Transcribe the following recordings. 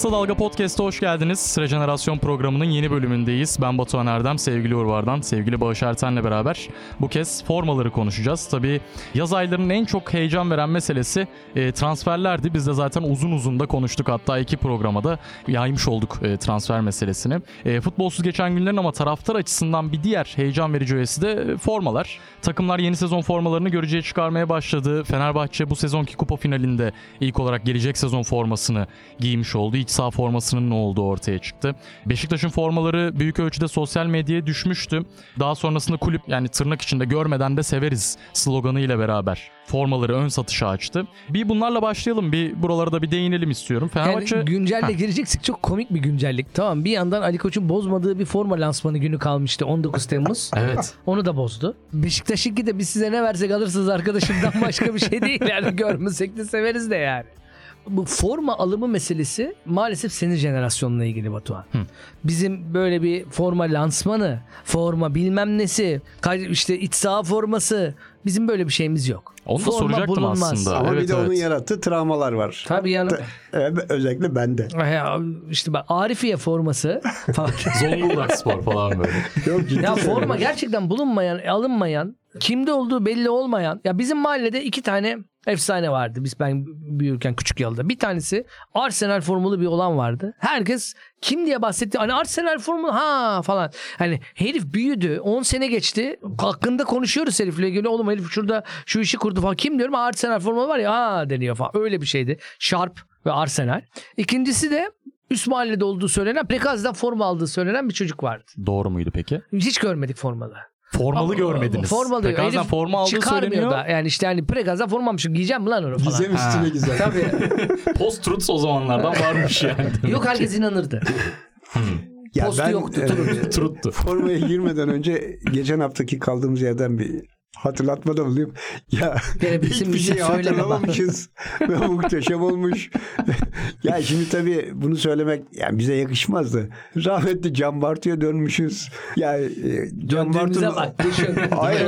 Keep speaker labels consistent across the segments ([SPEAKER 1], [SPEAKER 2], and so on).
[SPEAKER 1] Kısa Dalga Podcast'a hoş geldiniz. Rejenerasyon programının yeni bölümündeyiz. Ben Batuhan Erdem, sevgili Urvar'dan, sevgili Bağış Erten'le beraber bu kez formaları konuşacağız. Tabii yaz aylarının en çok heyecan veren meselesi e, transferlerdi. Biz de zaten uzun uzun da konuştuk. Hatta iki programada yaymış olduk e, transfer meselesini. E, futbolsuz geçen günlerin ama taraftar açısından bir diğer heyecan verici öğesi de formalar. Takımlar yeni sezon formalarını göreceği çıkarmaya başladı. Fenerbahçe bu sezonki kupa finalinde ilk olarak gelecek sezon formasını giymiş oldu. İç saha formasının ne olduğu ortaya çıktı. Beşiktaş'ın formaları büyük ölçüde sosyal medyaya düşmüştü. Daha sonrasında kulüp yani tırnak içinde görmeden de severiz sloganı ile beraber formaları ön satışa açtı. Bir bunlarla başlayalım. Bir buralara da bir değinelim istiyorum. Fenerbahçe
[SPEAKER 2] Yani güncelle gireceksek çok komik bir güncellik. Tamam bir yandan Ali Koç'un bozmadığı bir forma lansmanı günü kalmıştı 19 Temmuz.
[SPEAKER 1] Evet.
[SPEAKER 2] Onu da bozdu. Beşiktaş'ınki de biz size ne versek alırsınız arkadaşımdan başka bir şey değil. Yani görmesek de severiz de yani. Bu forma alımı meselesi maalesef senin jenerasyonla ilgili Batuhan. Bizim böyle bir forma lansmanı, forma bilmem nesi, işte iç saha forması bizim böyle bir şeyimiz yok.
[SPEAKER 1] Onu da
[SPEAKER 2] Forma
[SPEAKER 1] soracaktım
[SPEAKER 2] bulunmaz.
[SPEAKER 1] aslında.
[SPEAKER 3] Ama
[SPEAKER 1] evet,
[SPEAKER 3] bir de onun
[SPEAKER 1] evet.
[SPEAKER 3] yarattığı travmalar var.
[SPEAKER 2] Tabii yani
[SPEAKER 3] Ee, özellikle bende.
[SPEAKER 2] ya işte bak Arifiye forması falan.
[SPEAKER 1] Zonguldak Spor falan böyle.
[SPEAKER 3] Yok ciddi
[SPEAKER 2] Ya
[SPEAKER 3] söylüyorum.
[SPEAKER 2] forma gerçekten bulunmayan, alınmayan, kimde olduğu belli olmayan. Ya bizim mahallede iki tane efsane vardı. Biz ben büyürken küçük yılda. Bir tanesi Arsenal formulu bir olan vardı. Herkes kim diye bahsetti. Hani Arsenal formulu ha falan. Hani herif büyüdü. 10 sene geçti. Hakkında konuşuyoruz herifle ilgili. Oğlum herif şurada şu işi kurdu falan. Kim diyorum Arsenal formulu var ya ha deniyor falan. Öyle bir şeydi. Sharp ve Arsenal. İkincisi de üst mahallede olduğu söylenen Prekaz'dan forma aldığı söylenen bir çocuk vardı.
[SPEAKER 1] Doğru muydu peki?
[SPEAKER 2] Hiç görmedik formalı.
[SPEAKER 1] Formalı görmediniz.
[SPEAKER 2] Formalı.
[SPEAKER 1] Pekaz'dan
[SPEAKER 2] Herif
[SPEAKER 1] forma aldığı
[SPEAKER 2] çıkarmıyor
[SPEAKER 1] söyleniyor.
[SPEAKER 2] da. Yani işte hani prekazdan forma almışım giyeceğim mi lan onu falan.
[SPEAKER 3] Gizem üstüne gizem.
[SPEAKER 2] Tabii.
[SPEAKER 1] Post truth o zamanlardan varmış yani.
[SPEAKER 2] Yok herkes inanırdı.
[SPEAKER 3] Ya
[SPEAKER 2] Postu yoktu,
[SPEAKER 3] e,
[SPEAKER 2] truth.
[SPEAKER 1] Truth'tu.
[SPEAKER 3] formaya girmeden önce geçen haftaki kaldığımız yerden bir hatırlatmada bulunayım. Ya
[SPEAKER 2] bizim
[SPEAKER 3] hiçbir şey
[SPEAKER 2] bak.
[SPEAKER 3] hatırlamamışız. Ve muhteşem olmuş. ya şimdi tabii bunu söylemek yani bize yakışmazdı. Rahmetli Can Bartu'ya dönmüşüz. Yani e, Can Bartu'nun-
[SPEAKER 2] bak.
[SPEAKER 3] Hayır.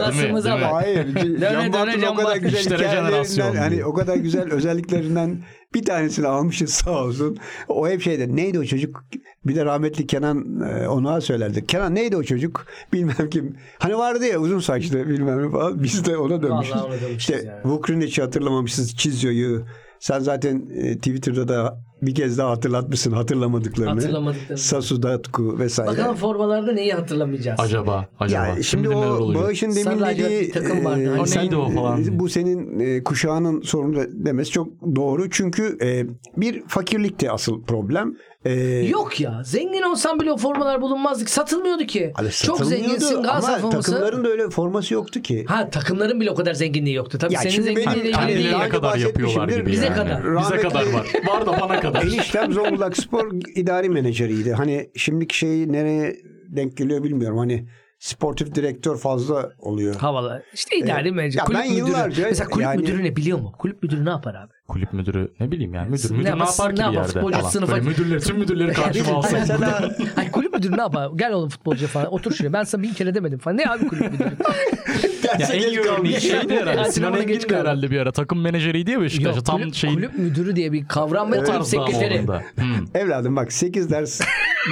[SPEAKER 3] Hayır. Can Bartu'nun o kadar güzel hikayelerinden hani o kadar güzel özelliklerinden bir tanesini almışız sağ olsun. O hep şeyde neydi o çocuk? Bir de rahmetli Kenan e, ona söylerdi. Kenan neydi o çocuk? Bilmem kim. Hani vardı ya uzun saçlı bilmem ne falan. Biz de ona dönmüşüz.
[SPEAKER 2] Ona dönmüşüz
[SPEAKER 3] İşte
[SPEAKER 2] yani.
[SPEAKER 3] Vukrinich'i hatırlamamışız. Çizyo'yu. Sen zaten e, Twitter'da da bir kez daha hatırlatmışsın hatırlamadıklarını.
[SPEAKER 2] Hatırlamadıklarını.
[SPEAKER 3] Sasu Datku vesaire.
[SPEAKER 2] Bakalım formalarda neyi hatırlamayacağız.
[SPEAKER 1] Acaba, acaba.
[SPEAKER 3] Ya
[SPEAKER 1] Kim
[SPEAKER 3] şimdi
[SPEAKER 1] neler
[SPEAKER 3] o. Bağış'ın demin
[SPEAKER 2] Sarı
[SPEAKER 3] dediği
[SPEAKER 2] takım vardı.
[SPEAKER 3] e,
[SPEAKER 2] Hani
[SPEAKER 1] O
[SPEAKER 3] sen-
[SPEAKER 1] neydi o falan diye.
[SPEAKER 3] Bu senin e, kuşağının sorunu demesi çok doğru. Çünkü e, bir fakirlikti asıl problem. E,
[SPEAKER 2] Yok ya. Zengin olsan bile o formalar bulunmazdı. ki. Satılmıyordu ki.
[SPEAKER 3] hani
[SPEAKER 2] Çok zenginsin Galatasaray
[SPEAKER 3] Ama
[SPEAKER 2] forması.
[SPEAKER 3] takımların da öyle forması yoktu ki.
[SPEAKER 2] Ha takımların bile o kadar zenginliği yoktu. Tabii
[SPEAKER 3] Ya
[SPEAKER 2] senin
[SPEAKER 3] şimdi
[SPEAKER 2] zenginliğiyle
[SPEAKER 3] Hani
[SPEAKER 2] ilgili değil.
[SPEAKER 1] Kendine
[SPEAKER 3] daha
[SPEAKER 1] kadar yapıyorlar gibi
[SPEAKER 2] Bize
[SPEAKER 1] yani.
[SPEAKER 2] kadar.
[SPEAKER 1] Bize
[SPEAKER 3] Rahmetli-
[SPEAKER 1] kadar var. Var da bana kadar.
[SPEAKER 3] Eniştem Zonguldak Spor idari menajeriydi. Hani şimdiki şeyi nereye denk geliyor bilmiyorum. Hani sportif direktör fazla oluyor.
[SPEAKER 2] Havalı. İşte idari
[SPEAKER 3] Evet.
[SPEAKER 2] menajer.
[SPEAKER 3] Ya
[SPEAKER 2] Kulüp
[SPEAKER 3] ben
[SPEAKER 2] müdürü.
[SPEAKER 3] yıllarca
[SPEAKER 2] Mesela kulüp
[SPEAKER 3] yani-
[SPEAKER 2] müdürü ne biliyor mu? Kulüp müdürü ne yapar abi?
[SPEAKER 1] Kulüp müdürü ne bileyim yani müdür.
[SPEAKER 2] Ne
[SPEAKER 1] Müdür ne
[SPEAKER 2] yapar-
[SPEAKER 1] yapar ki
[SPEAKER 2] ne
[SPEAKER 1] bir
[SPEAKER 2] yapar?
[SPEAKER 1] yerde
[SPEAKER 2] Futbolcu
[SPEAKER 1] falan.
[SPEAKER 2] sınıfa-
[SPEAKER 1] Böyle müdürleri, tüm müdürleri karşıma alsam.
[SPEAKER 3] Mesela
[SPEAKER 2] Ay kulüp müdürü ne yapar? Gel oğlum futbolcuya falan. Otur şuraya. Ben sana bin kere demedim falan. Ne abi kulüp müdürü?
[SPEAKER 1] ya en iyi örneği şeydi herhalde. Sinan Engin de herhalde bir ara takım menajeriydi ya Beşiktaş'a.
[SPEAKER 2] Yok,
[SPEAKER 1] Tam
[SPEAKER 2] kulüp,
[SPEAKER 1] şeyin
[SPEAKER 2] kulüp müdürü diye bir kavram ve
[SPEAKER 1] o
[SPEAKER 2] kulüp sekreteri.
[SPEAKER 1] Hmm.
[SPEAKER 3] Evladım bak 8 ders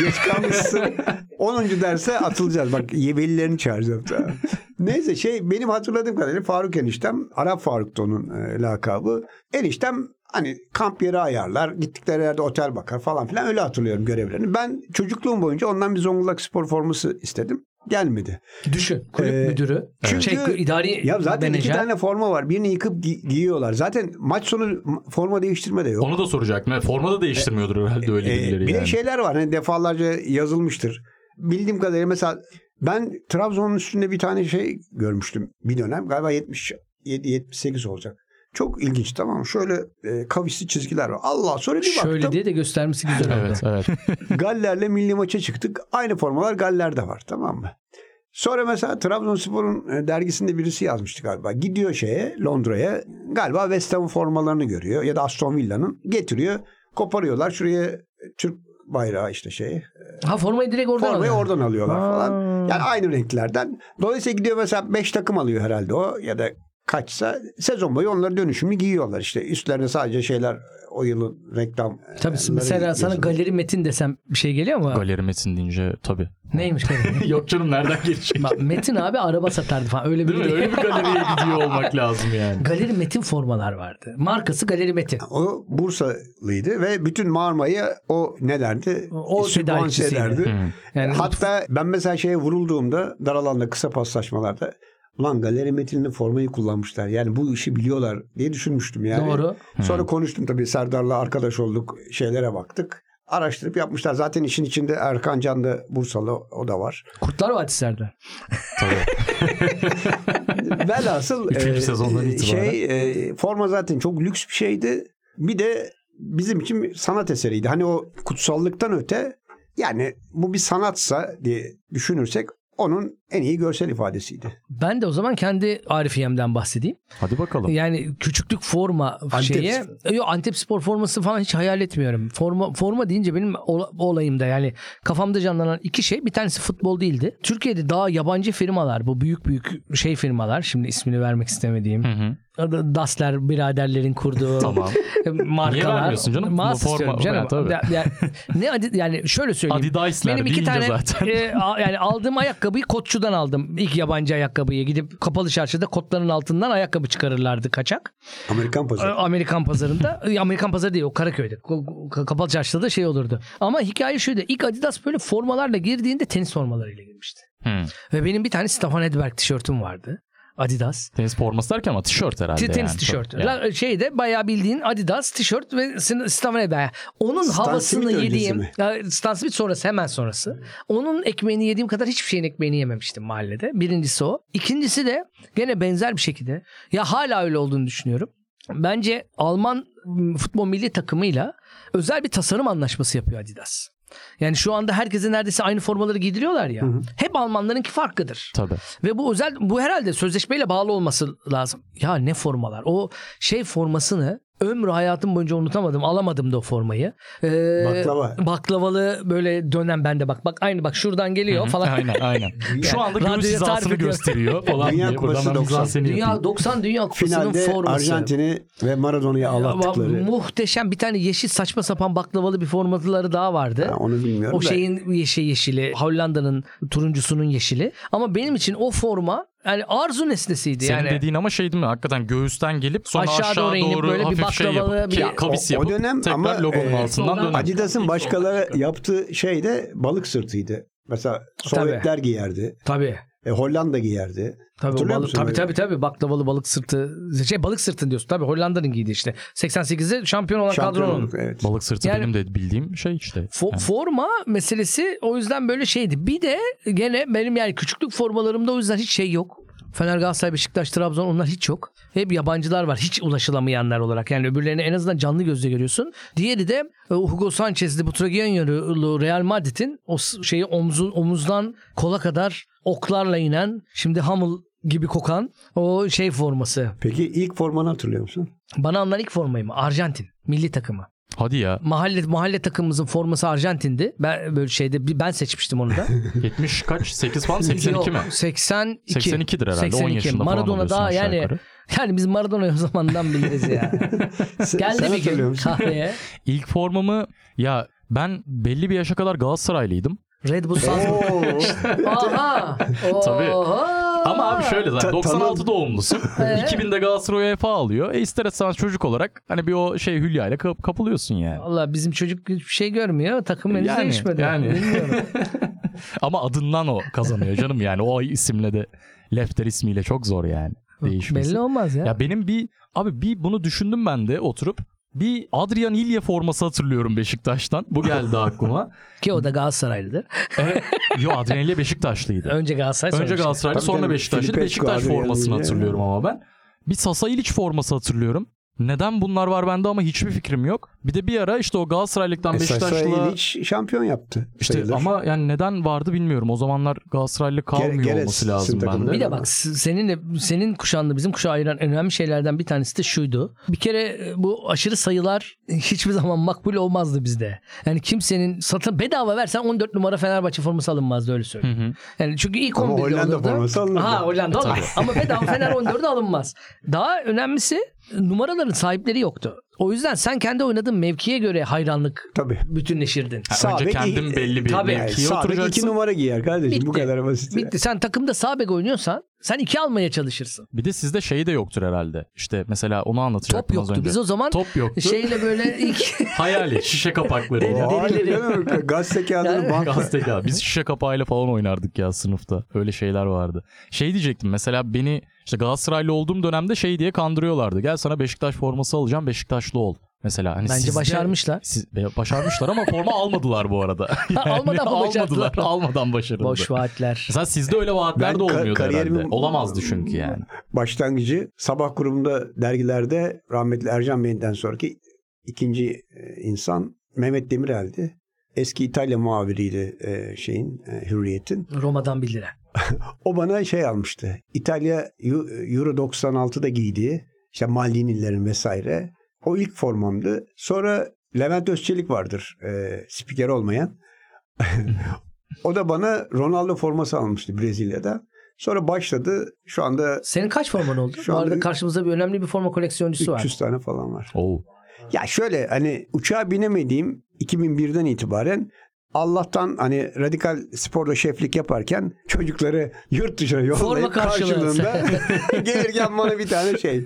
[SPEAKER 3] geç kalmışsın. 10. derse atılacağız. Bak velilerini çağıracağım. Neyse şey benim hatırladığım kadarıyla Faruk eniştem Arap Faruk'tu onun e, lakabı. Eniştem hani kamp yeri ayarlar. Gittikleri yerde otel bakar falan filan öyle hatırlıyorum görevlerini. Ben çocukluğum boyunca ondan bir Zonguldak spor forması istedim. Gelmedi.
[SPEAKER 2] Düşün. Kulüp
[SPEAKER 3] Ee,
[SPEAKER 2] müdürü.
[SPEAKER 3] çünkü-
[SPEAKER 2] şey, idari
[SPEAKER 3] Ya zaten
[SPEAKER 2] menajer.
[SPEAKER 3] iki tane forma var. Birini yıkıp gi- giyiyorlar. Zaten maç sonu forma değiştirme de yok.
[SPEAKER 1] Onu da soracaktım. Evet, forma da değiştirmiyordur herhalde öyle birileri
[SPEAKER 3] bir
[SPEAKER 1] yani.
[SPEAKER 3] de şeyler var hani defalarca yazılmıştır. Bildiğim kadarıyla mesela ben Trabzon'un üstünde bir tane şey görmüştüm bir dönem. Galiba 77 78 olacak. Çok ilginç tamam mı? Şöyle e, kavisli çizgiler var. Allah sonra bir baktım.
[SPEAKER 2] Şöyle diye de göstermesi güzel oldu.
[SPEAKER 1] Evet, evet.
[SPEAKER 3] Galler'le milli maça çıktık. Aynı formalar Galler'de var tamam mı? Sonra mesela Trabzonspor'un e, dergisinde birisi yazmıştı galiba. Gidiyor şeye Londra'ya galiba West Ham formalarını görüyor ya da Aston Villa'nın getiriyor. Koparıyorlar şuraya e, Türk bayrağı işte şey.
[SPEAKER 2] Ha formayı direkt oradan
[SPEAKER 3] Formayı
[SPEAKER 2] alıyor.
[SPEAKER 3] oradan alıyorlar
[SPEAKER 2] Aa.
[SPEAKER 3] falan. Yani aynı renklerden. Dolayısıyla gidiyor mesela 5 takım alıyor herhalde o ya da kaçsa sezon boyu onları dönüşümlü giyiyorlar işte. Üstlerine sadece şeyler o yılın reklam.
[SPEAKER 2] Tabii
[SPEAKER 3] e,
[SPEAKER 2] mesela
[SPEAKER 3] ları
[SPEAKER 2] sana galeri metin desem bir şey geliyor mu?
[SPEAKER 1] Galeri metin deyince tabii.
[SPEAKER 2] Neymiş galeri?
[SPEAKER 1] Yok canım nereden gelecek?
[SPEAKER 2] Bak, metin abi araba satardı falan öyle bir
[SPEAKER 1] Değil mi? Öyle bir galeriye gidiyor olmak lazım yani.
[SPEAKER 2] Galeri Metin formalar vardı. Markası Galeri Metin.
[SPEAKER 3] O Bursalıydı ve bütün Marmara'yı o ne derdi?
[SPEAKER 2] O tedarikçisiydi. Yani
[SPEAKER 3] Hatta ben mesela şeye vurulduğumda dar alanda kısa paslaşmalarda Ulan galeri metinli formayı kullanmışlar. Yani bu işi biliyorlar diye düşünmüştüm yani.
[SPEAKER 2] Doğru.
[SPEAKER 3] Sonra konuştum tabii Serdar'la arkadaş olduk. Şeylere baktık. Araştırıp yapmışlar. Zaten işin içinde Erkan Can da Bursalı o da var.
[SPEAKER 2] Kurtlar Vadisi Serdar.
[SPEAKER 1] Tabii.
[SPEAKER 3] Velhasıl e,
[SPEAKER 1] sezondan itibaren.
[SPEAKER 3] şey e, forma zaten çok lüks bir şeydi. Bir de bizim için sanat eseriydi. Hani o kutsallıktan öte yani bu bir sanatsa diye düşünürsek onun en iyi görsel ifadesiydi.
[SPEAKER 2] Ben de o zaman kendi Arifiyem'den bahsedeyim.
[SPEAKER 1] Hadi bakalım.
[SPEAKER 2] Yani küçüklük forma şeyi. Yok Antep spor forması falan hiç hayal etmiyorum. Forma forma deyince benim ola- olayımda yani kafamda canlanan iki şey. Bir tanesi futbol değildi. Türkiye'de daha yabancı firmalar bu büyük büyük şey firmalar. Şimdi ismini vermek istemediğim.
[SPEAKER 1] Hı hı.
[SPEAKER 2] Dasler biraderlerin kurduğu
[SPEAKER 1] Tamam.
[SPEAKER 2] markalar.
[SPEAKER 1] Niye vermiyorsun canım?
[SPEAKER 2] Mas
[SPEAKER 1] forma-
[SPEAKER 2] istiyorum canım.
[SPEAKER 1] Tabii.
[SPEAKER 2] Ya- ya- ne adi- yani şöyle söyleyeyim.
[SPEAKER 1] Adidas'ler
[SPEAKER 2] Benim iki tane
[SPEAKER 1] zaten.
[SPEAKER 2] e, a- yani aldığım ayakkabıyı kotçudan aldım. İlk yabancı ayakkabıyı gidip kapalı çarşıda kotların altından ayakkabı çıkarırlardı kaçak.
[SPEAKER 3] Amerikan pazarı.
[SPEAKER 2] Amerikan pazarında. Amerikan pazarı değil o Karaköy'de. Kapalı çarşıda da şey olurdu. Ama hikaye şuydu. İlk Adidas böyle formalarla girdiğinde tenis formalarıyla girmişti.
[SPEAKER 1] Hı.
[SPEAKER 2] Ve benim bir tane Stefan Edberg tişörtüm vardı. Adidas.
[SPEAKER 1] Tenis forması derken ama tişört herhalde.
[SPEAKER 2] Tenis
[SPEAKER 1] yani.
[SPEAKER 2] tişört.
[SPEAKER 1] Yani.
[SPEAKER 2] La- Şeyde bayağı bildiğin Adidas tişört ve Stefan Edberg. Onun
[SPEAKER 3] Stan
[SPEAKER 2] havasını
[SPEAKER 3] Smith
[SPEAKER 2] yediğim.
[SPEAKER 3] mi?
[SPEAKER 2] Stan Smith sonrası hemen sonrası. Onun ekmeğini yediğim kadar hiçbir şeyin ekmeğini yememiştim mahallede. Birincisi o. İkincisi de gene benzer bir şekilde. Ya hala öyle olduğunu düşünüyorum. Bence Alman futbol milli takımıyla özel bir tasarım anlaşması yapıyor Adidas. Yani şu anda herkese neredeyse aynı formaları giydiriyorlar ya. Hep Almanlarınki farklıdır.
[SPEAKER 1] Tabii.
[SPEAKER 2] Ve bu özel bu herhalde sözleşmeyle bağlı olması lazım. Ya ne formalar? O şey formasını ömrü hayatım boyunca unutamadım. Alamadım da o formayı. Ee,
[SPEAKER 3] Baklava.
[SPEAKER 2] Baklavalı böyle dönen bende bak. Bak aynı bak şuradan geliyor falan.
[SPEAKER 1] Aynen aynen. Şu anda göğüs hizasını gösteriyor falan
[SPEAKER 3] Dünya
[SPEAKER 1] diye.
[SPEAKER 3] Kupası
[SPEAKER 1] Buradan ben
[SPEAKER 3] 90.
[SPEAKER 1] mizahseni
[SPEAKER 2] Dünya
[SPEAKER 1] yapayım.
[SPEAKER 2] 90 Dünya Kupası'nın
[SPEAKER 3] Finalde
[SPEAKER 2] forması.
[SPEAKER 3] Arjantin'i ve Maradona'yı ağlattıkları.
[SPEAKER 2] muhteşem bir tane yeşil saçma sapan baklavalı bir formaları daha vardı.
[SPEAKER 3] Ha, onu bilmiyorum
[SPEAKER 2] O
[SPEAKER 3] da.
[SPEAKER 2] şeyin yeşil yeşili, Hollanda'nın turuncusunun yeşili. Ama benim için o forma yani arzu nesnesiydi
[SPEAKER 1] Senin
[SPEAKER 2] yani.
[SPEAKER 1] dediğin ama şey değil mi? Hakikaten göğüsten gelip sonra
[SPEAKER 2] Aşağı
[SPEAKER 1] aşağı,
[SPEAKER 2] doğru inip böyle bir
[SPEAKER 1] hafif şey
[SPEAKER 2] baklavalı
[SPEAKER 1] yapıp
[SPEAKER 2] bir-
[SPEAKER 1] kavis
[SPEAKER 3] O- o
[SPEAKER 1] yapıp
[SPEAKER 3] dönem
[SPEAKER 1] tekrar
[SPEAKER 3] ama,
[SPEAKER 1] logonun
[SPEAKER 3] e,
[SPEAKER 1] altından dönen.
[SPEAKER 3] Adidas'ın başkaları yaptığı şey de balık sırtıydı. Mesela Sovyetler giyerdi.
[SPEAKER 2] Tabii.
[SPEAKER 3] E, Hollanda giyerdi.
[SPEAKER 2] Tabii, balık, tabii tabii tabii baklavalı balık sırtı şey balık sırtın diyorsun tabii Hollanda'nın giydiği işte 88'de şampiyon olan
[SPEAKER 3] Şampiyon
[SPEAKER 2] kadronun
[SPEAKER 3] olduk, evet.
[SPEAKER 1] Balık sırtı
[SPEAKER 2] Yani-
[SPEAKER 1] benim de bildiğim şey işte.
[SPEAKER 2] Fo-
[SPEAKER 1] Yani.
[SPEAKER 2] forma meselesi o yüzden böyle şeydi. Bir de gene benim yani küçüklük formalarımda o yüzden hiç şey yok. Fener, Galatasaray, Beşiktaş, Trabzon onlar hiç yok. Hep yabancılar var. Hiç ulaşılamayanlar olarak. Yani öbürlerini en azından canlı gözle görüyorsun. Diğeri de e, Hugo Sanchez'li Butragueño'lu Real Madrid'in o şeyi omzu, omuzdan kola kadar oklarla inen şimdi Hummel gibi kokan o şey forması.
[SPEAKER 3] Peki ilk formanı hatırlıyor musun?
[SPEAKER 2] Bana alınan ilk formayı mı? Arjantin. Milli takımı.
[SPEAKER 1] Hadi ya.
[SPEAKER 2] Mahalle mahalle takımımızın forması Arjantin'di. Ben böyle şeyde ben seçmiştim onu da.
[SPEAKER 1] 70 kaç? 8 falan 82 mi?
[SPEAKER 2] Yok, 82.
[SPEAKER 1] 82'dir herhalde. 10 yaşında falan
[SPEAKER 2] Maradona
[SPEAKER 1] oluyorsun
[SPEAKER 2] daha yani
[SPEAKER 1] yukarı.
[SPEAKER 2] yani biz Maradona'yı o zamandan biliriz ya. Geldi bir gün kahveye.
[SPEAKER 1] İlk formamı ya ben belli bir yaşa kadar Galatasaraylıydım.
[SPEAKER 2] Red Bull Salzburg. Aha.
[SPEAKER 1] Tabii.
[SPEAKER 2] Oha.
[SPEAKER 1] Ama abi şöyle zaten
[SPEAKER 3] Ta-
[SPEAKER 1] 96
[SPEAKER 3] tanı-
[SPEAKER 1] doğumlusun.
[SPEAKER 2] Ee?
[SPEAKER 1] 2000'de Galatasaray UEFA alıyor. E ister istemez çocuk olarak hani bir o şey Hülya ile kap- kapılıyorsun yani.
[SPEAKER 2] Valla bizim çocuk hiçbir şey görmüyor. Takım henüz
[SPEAKER 1] Yani,
[SPEAKER 2] değişmedi.
[SPEAKER 1] yani.
[SPEAKER 2] Bilmiyorum.
[SPEAKER 1] Ama adından o kazanıyor canım yani. O isimle de Lefter ismiyle çok zor yani. Değişmesi.
[SPEAKER 2] Belli olmaz ya.
[SPEAKER 1] Ya benim bir abi bir bunu düşündüm ben de oturup bir Adrian Ilya forması hatırlıyorum Beşiktaş'tan. Bu geldi aklıma.
[SPEAKER 2] Ki o da Galatasaraylıdır.
[SPEAKER 1] evet. Yo Adrian Ilya Beşiktaşlıydı.
[SPEAKER 2] Önce Galatasaray sonra
[SPEAKER 1] Önce
[SPEAKER 2] Beşiktaş.
[SPEAKER 1] Galatasaraylı sonra
[SPEAKER 3] canım,
[SPEAKER 1] Beşiktaşlı. Beşiktaş
[SPEAKER 3] Adrian
[SPEAKER 1] formasını
[SPEAKER 3] Ilya.
[SPEAKER 1] hatırlıyorum ama ben. Bir Sasa İliç forması hatırlıyorum. Neden bunlar var bende ama hiçbir fikrim yok. Bir de bir ara işte o Galatasaraylıktan
[SPEAKER 3] Esas
[SPEAKER 1] Beşiktaş'la
[SPEAKER 3] şampiyon yaptı.
[SPEAKER 1] işte
[SPEAKER 3] sayılır.
[SPEAKER 1] ama yani neden vardı bilmiyorum. O zamanlar Galatasaraylı kalmıyor
[SPEAKER 3] Gerets
[SPEAKER 1] olması lazım bende.
[SPEAKER 2] Bir de bak s- seninle senin kuşağınla bizim kuşağı ayıran en önemli şeylerden bir tanesi de şuydu. Bir kere e, bu aşırı sayılar hiçbir zaman makbul olmazdı bizde. Yani kimsenin satın bedava versen 14 numara Fenerbahçe forması alınmazdı öyle
[SPEAKER 1] Hı
[SPEAKER 2] söyleyeyim.
[SPEAKER 1] hı.
[SPEAKER 2] Yani çünkü ilk
[SPEAKER 3] Ama
[SPEAKER 2] 11'de
[SPEAKER 3] Hollanda
[SPEAKER 2] olurdu.
[SPEAKER 3] forması alınırdı.
[SPEAKER 2] Ha Hollanda olur. Ama bedava Fener 14'de alınmaz. Daha önemlisi numaraların sahipleri yoktu. O yüzden sen kendi oynadığın mevkiye göre hayranlık
[SPEAKER 3] Tabii.
[SPEAKER 2] bütünleşirdin.
[SPEAKER 1] Ha, önce
[SPEAKER 3] bek-
[SPEAKER 1] kendin belli bir
[SPEAKER 2] Tabii.
[SPEAKER 1] Mevkiye
[SPEAKER 3] sağ bek
[SPEAKER 1] oturacaksın.
[SPEAKER 3] iki numara giyer kardeşim. Bu
[SPEAKER 2] Bitti.
[SPEAKER 3] kadar basit.
[SPEAKER 2] Bitti. Sen takımda sağ bek oynuyorsan sen iki almaya çalışırsın.
[SPEAKER 1] Bir de sizde şey de yoktur herhalde. İşte mesela onu anlatacaktım
[SPEAKER 2] Top
[SPEAKER 1] az
[SPEAKER 2] yoktu.
[SPEAKER 1] önce.
[SPEAKER 2] Biz o zaman
[SPEAKER 1] Top yoktu.
[SPEAKER 2] şeyle böyle ilk
[SPEAKER 1] Hayali şişe kapakları.
[SPEAKER 2] Deri-
[SPEAKER 3] Aa,
[SPEAKER 2] derileri.
[SPEAKER 3] canım, Gazete kağıdını
[SPEAKER 2] Yani-
[SPEAKER 3] banka.
[SPEAKER 1] Gazete ya. Biz şişe kapağıyla falan oynardık ya sınıfta. Öyle şeyler vardı. Şey diyecektim mesela beni işte Galatasaraylı olduğum dönemde şey diye kandırıyorlardı. Gel sana Beşiktaş forması alacağım Beşiktaşlı ol. Mesela hani
[SPEAKER 2] bence
[SPEAKER 1] sizde-
[SPEAKER 2] başarmışlar.
[SPEAKER 1] Siz, başarmışlar ama forma almadılar bu arada. Yani
[SPEAKER 2] Almadan
[SPEAKER 1] almadılar. Almadan başarıldı.
[SPEAKER 2] Boş vaatler.
[SPEAKER 1] Mesela sizde öyle vaatler
[SPEAKER 3] Ben
[SPEAKER 1] de olmuyordu
[SPEAKER 3] kariyerimin-
[SPEAKER 1] herhalde. Olamazdı çünkü yani.
[SPEAKER 3] Başlangıcı sabah grubunda dergilerde rahmetli Ercan Bey'den sonraki ikinci e, insan Mehmet Demirel'di. Eski İtalya muhabiriydi e, şeyin e, Hürriyet'in.
[SPEAKER 2] Roma'dan 1 lira.
[SPEAKER 3] O bana şey almıştı. İtalya Eu- Euro 96'da giydiği işte Maldini'lerin vesaire. O ilk formamdı. Sonra Levent Özçelik vardır. E, spiker olmayan. o da bana Ronaldo forması almıştı Brezilya'da. Sonra başladı. Şu anda
[SPEAKER 2] Senin kaç forman oldu?
[SPEAKER 3] Şu
[SPEAKER 2] Bu arada
[SPEAKER 3] anda-
[SPEAKER 2] karşımızda bir önemli bir forma koleksiyoncusu
[SPEAKER 3] 300
[SPEAKER 2] var.
[SPEAKER 3] tane falan var.
[SPEAKER 1] Oo.
[SPEAKER 3] Ya şöyle hani uçağa binemediğim 2001'den itibaren Allah'tan hani radikal sporda şeflik yaparken çocukları yurt dışına yollayıp
[SPEAKER 2] karşılığı.
[SPEAKER 3] karşılığında gelirken bana bir tane şey.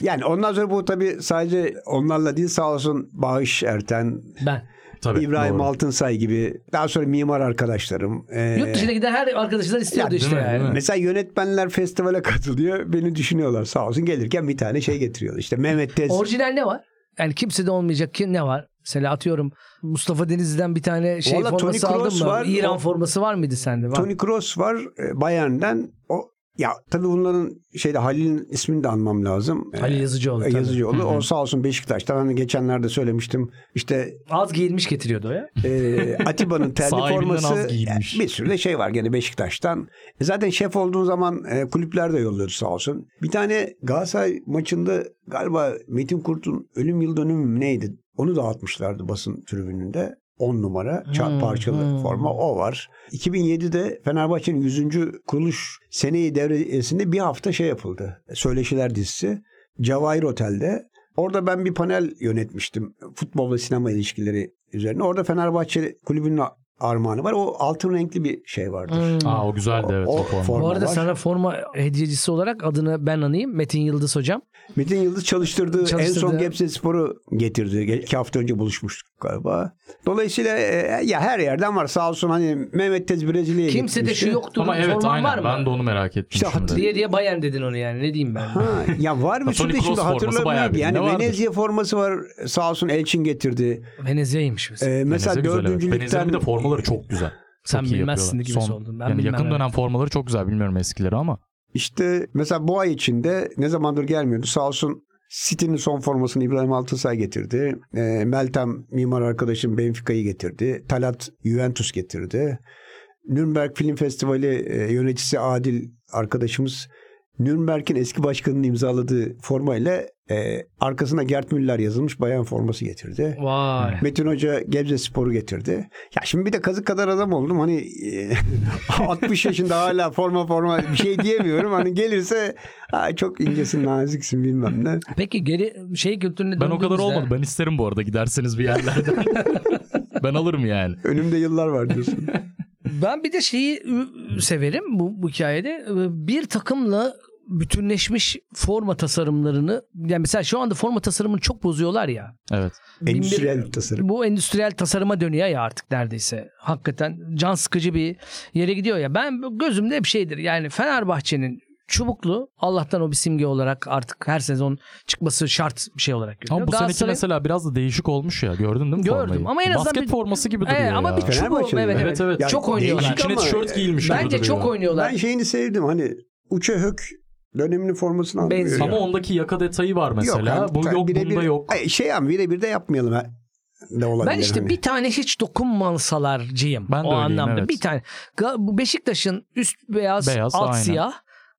[SPEAKER 3] Yani ondan sonra bu tabii sadece onlarla değil sağ olsun Bağış Erten,
[SPEAKER 2] Ben.
[SPEAKER 1] Tabii,
[SPEAKER 3] İbrahim
[SPEAKER 1] doğru.
[SPEAKER 3] Altınsay gibi daha sonra mimar arkadaşlarım. ee,
[SPEAKER 2] Yurt dışına giden her arkadaşlar istiyordu
[SPEAKER 3] Ya,
[SPEAKER 2] işte
[SPEAKER 1] değil mi?
[SPEAKER 2] yani.
[SPEAKER 1] Değil mi?
[SPEAKER 3] Mesela yönetmenler festivale katılıyor. Beni düşünüyorlar sağ olsun. Gelirken bir tane şey getiriyorlar. İşte Mehmet Tez.
[SPEAKER 2] Orijinal ne var? Yani kimsede olmayacak ki ne var? Mesela atıyorum Mustafa Denizli'den bir tane şey
[SPEAKER 3] Valla
[SPEAKER 2] forması
[SPEAKER 3] Toni
[SPEAKER 2] aldın
[SPEAKER 3] Kroos
[SPEAKER 2] mı?
[SPEAKER 3] var.
[SPEAKER 2] İran
[SPEAKER 3] O-
[SPEAKER 2] forması var mıydı sende? Var.
[SPEAKER 3] Tony Kroos var e, Bayern'den. O ya tabii bunların şeyde Halil'in ismini de anmam lazım. E,
[SPEAKER 2] Ali Yazıcıoğlu. tabii.
[SPEAKER 3] Yazıcıoğlu. O sağ olsun Beşiktaş'ta. Hani geçenlerde söylemiştim. İşte
[SPEAKER 2] Az giyilmiş getiriyordu o ya.
[SPEAKER 3] e, Atiba'nın terli forması. Yani bir sürü de şey var gene Beşiktaş'tan. E, zaten şef olduğun zaman e, kulüpler de yolluyordu sağ olsun. Bir tane Galatasaray maçında galiba Metin Kurt'un ölüm yıl dönümü mü neydi? Onu dağıtmışlardı basın tribününde. 10 numara
[SPEAKER 2] Hmm,
[SPEAKER 3] parçalı
[SPEAKER 2] hmm.
[SPEAKER 3] forma o var. 2007'de Fenerbahçe'nin 100. kuruluş seneyi devresinde bir hafta şey yapıldı. Söyleşiler dizisi. Cevahir Otel'de. Orada ben bir panel yönetmiştim. Futbol ve sinema ilişkileri üzerine. Orada Fenerbahçe kulübünün armağanı var. O altın renkli bir şey vardır.
[SPEAKER 2] Hmm.
[SPEAKER 1] Aa o güzeldi evet
[SPEAKER 3] O-
[SPEAKER 1] o, forma.
[SPEAKER 3] forma.
[SPEAKER 2] Bu arada
[SPEAKER 3] var.
[SPEAKER 2] sana forma hediyecisi olarak adını ben anayım. Metin Yıldız hocam.
[SPEAKER 3] Metin Yıldız çalıştırdığı en
[SPEAKER 2] Çalıştırdığı-
[SPEAKER 3] son Gebze Spor'u getirdi. Ge- İki hafta önce buluşmuştuk galiba. Dolayısıyla e, ya her yerden var. Sağ olsun hani Mehmet Tez Brezilya'ya
[SPEAKER 2] Kimse de
[SPEAKER 3] gitmişti.
[SPEAKER 2] şu yoktur.
[SPEAKER 1] Ama evet
[SPEAKER 2] forman var
[SPEAKER 1] aynen
[SPEAKER 2] mı?
[SPEAKER 1] ben de onu merak ettim
[SPEAKER 3] İşte
[SPEAKER 1] şimdi.
[SPEAKER 2] Diye diye Bayern dedin onu yani. Ne diyeyim ben?
[SPEAKER 3] Ha, ya var de şimdi
[SPEAKER 1] bayağı
[SPEAKER 3] hatırlamıyorum. Yani? Venezia forması var. Sağ olsun Elçin getirdi.
[SPEAKER 2] Venezia'ymış mesela.
[SPEAKER 3] Ee, mesela
[SPEAKER 1] Venezia güzel, evet.
[SPEAKER 3] dördüncülükten
[SPEAKER 1] Venezia'nın bir de formaları çok güzel.
[SPEAKER 2] Sen
[SPEAKER 1] Çok
[SPEAKER 2] bilmezsin gibi
[SPEAKER 1] Son-
[SPEAKER 2] oldun. Ben
[SPEAKER 1] yani
[SPEAKER 2] bilmem
[SPEAKER 1] yakın
[SPEAKER 2] evet.
[SPEAKER 1] dönem formaları çok güzel. Bilmiyorum eskileri ama.
[SPEAKER 3] İşte mesela bu ay içinde ne zamandır gelmiyordu. Sağ olsun City'nin son formasını İbrahim Altınsay getirdi. Ee, Meltem mimar arkadaşım Benfica'yı getirdi. Talat Juventus getirdi. Nürnberg Film Festivali e, yöneticisi Adil arkadaşımız Nürnberg'in eski başkanının imzaladığı formayla e, arkasına Gert Müller yazılmış bayan forması getirdi.
[SPEAKER 2] Vay.
[SPEAKER 3] Metin Hoca Gebze Spor'u getirdi. Ya şimdi bir de kazık kadar adam oldum. Hani e, 60 yaşında hala forma forma bir şey diyemiyorum. Hani gelirse "Ha, çok incesin naziksin bilmem ne.
[SPEAKER 2] Peki geri şey kültürüne
[SPEAKER 1] Ben o kadar olmadı. Ben isterim bu arada giderseniz bir yerlerden. ben alırım yani.
[SPEAKER 3] Önümde yıllar var diyorsun.
[SPEAKER 2] Ben bir de şeyi severim bu, bu hikayede. Ee, Bir takımla bütünleşmiş forma tasarımlarını yani mesela şu anda forma tasarımını çok bozuyorlar ya.
[SPEAKER 1] Evet.
[SPEAKER 2] Bir-
[SPEAKER 3] Endüstriyel tasarım.
[SPEAKER 2] Bu endüstriyel tasarıma dönüyor ya artık neredeyse. Hakikaten can sıkıcı bir yere gidiyor ya. Ben gözümde hep şeydir. Yani Fenerbahçe'nin çubuklu Allah'tan o bir simge olarak artık her sezon çıkması şart bir şey olarak görüyor.
[SPEAKER 1] Ama bu seneki mesela biraz da değişik olmuş ya. Gördün değil mi
[SPEAKER 2] Gördüm.
[SPEAKER 1] formayı?
[SPEAKER 2] Ama en azından
[SPEAKER 1] Basket
[SPEAKER 2] bir-
[SPEAKER 1] forması gibi duruyor
[SPEAKER 2] Evet, ama
[SPEAKER 1] ya.
[SPEAKER 2] bir çubuğu
[SPEAKER 3] Fenerbahçe'nin
[SPEAKER 2] evet, evet,
[SPEAKER 1] Evet,
[SPEAKER 3] döneminin formasını alıyor.
[SPEAKER 2] Benziyor.
[SPEAKER 1] Ama ondaki yaka detayı var mesela.
[SPEAKER 3] yani
[SPEAKER 1] Bu yok
[SPEAKER 3] birebir-
[SPEAKER 1] bunda yok.
[SPEAKER 3] Ay, şey ama birebir de yapmayalım ha. Ne olabilir
[SPEAKER 2] Ben işte
[SPEAKER 3] hani.
[SPEAKER 2] bir tane hiç dokunmasalarcıyım.
[SPEAKER 1] Ben de
[SPEAKER 2] o
[SPEAKER 1] öyleyim,
[SPEAKER 2] anlamda.
[SPEAKER 1] evet.
[SPEAKER 2] Bir tane. Beşiktaş'ın üst beyaz,
[SPEAKER 1] Beyaz,
[SPEAKER 2] alt
[SPEAKER 1] aynen.
[SPEAKER 2] siyah.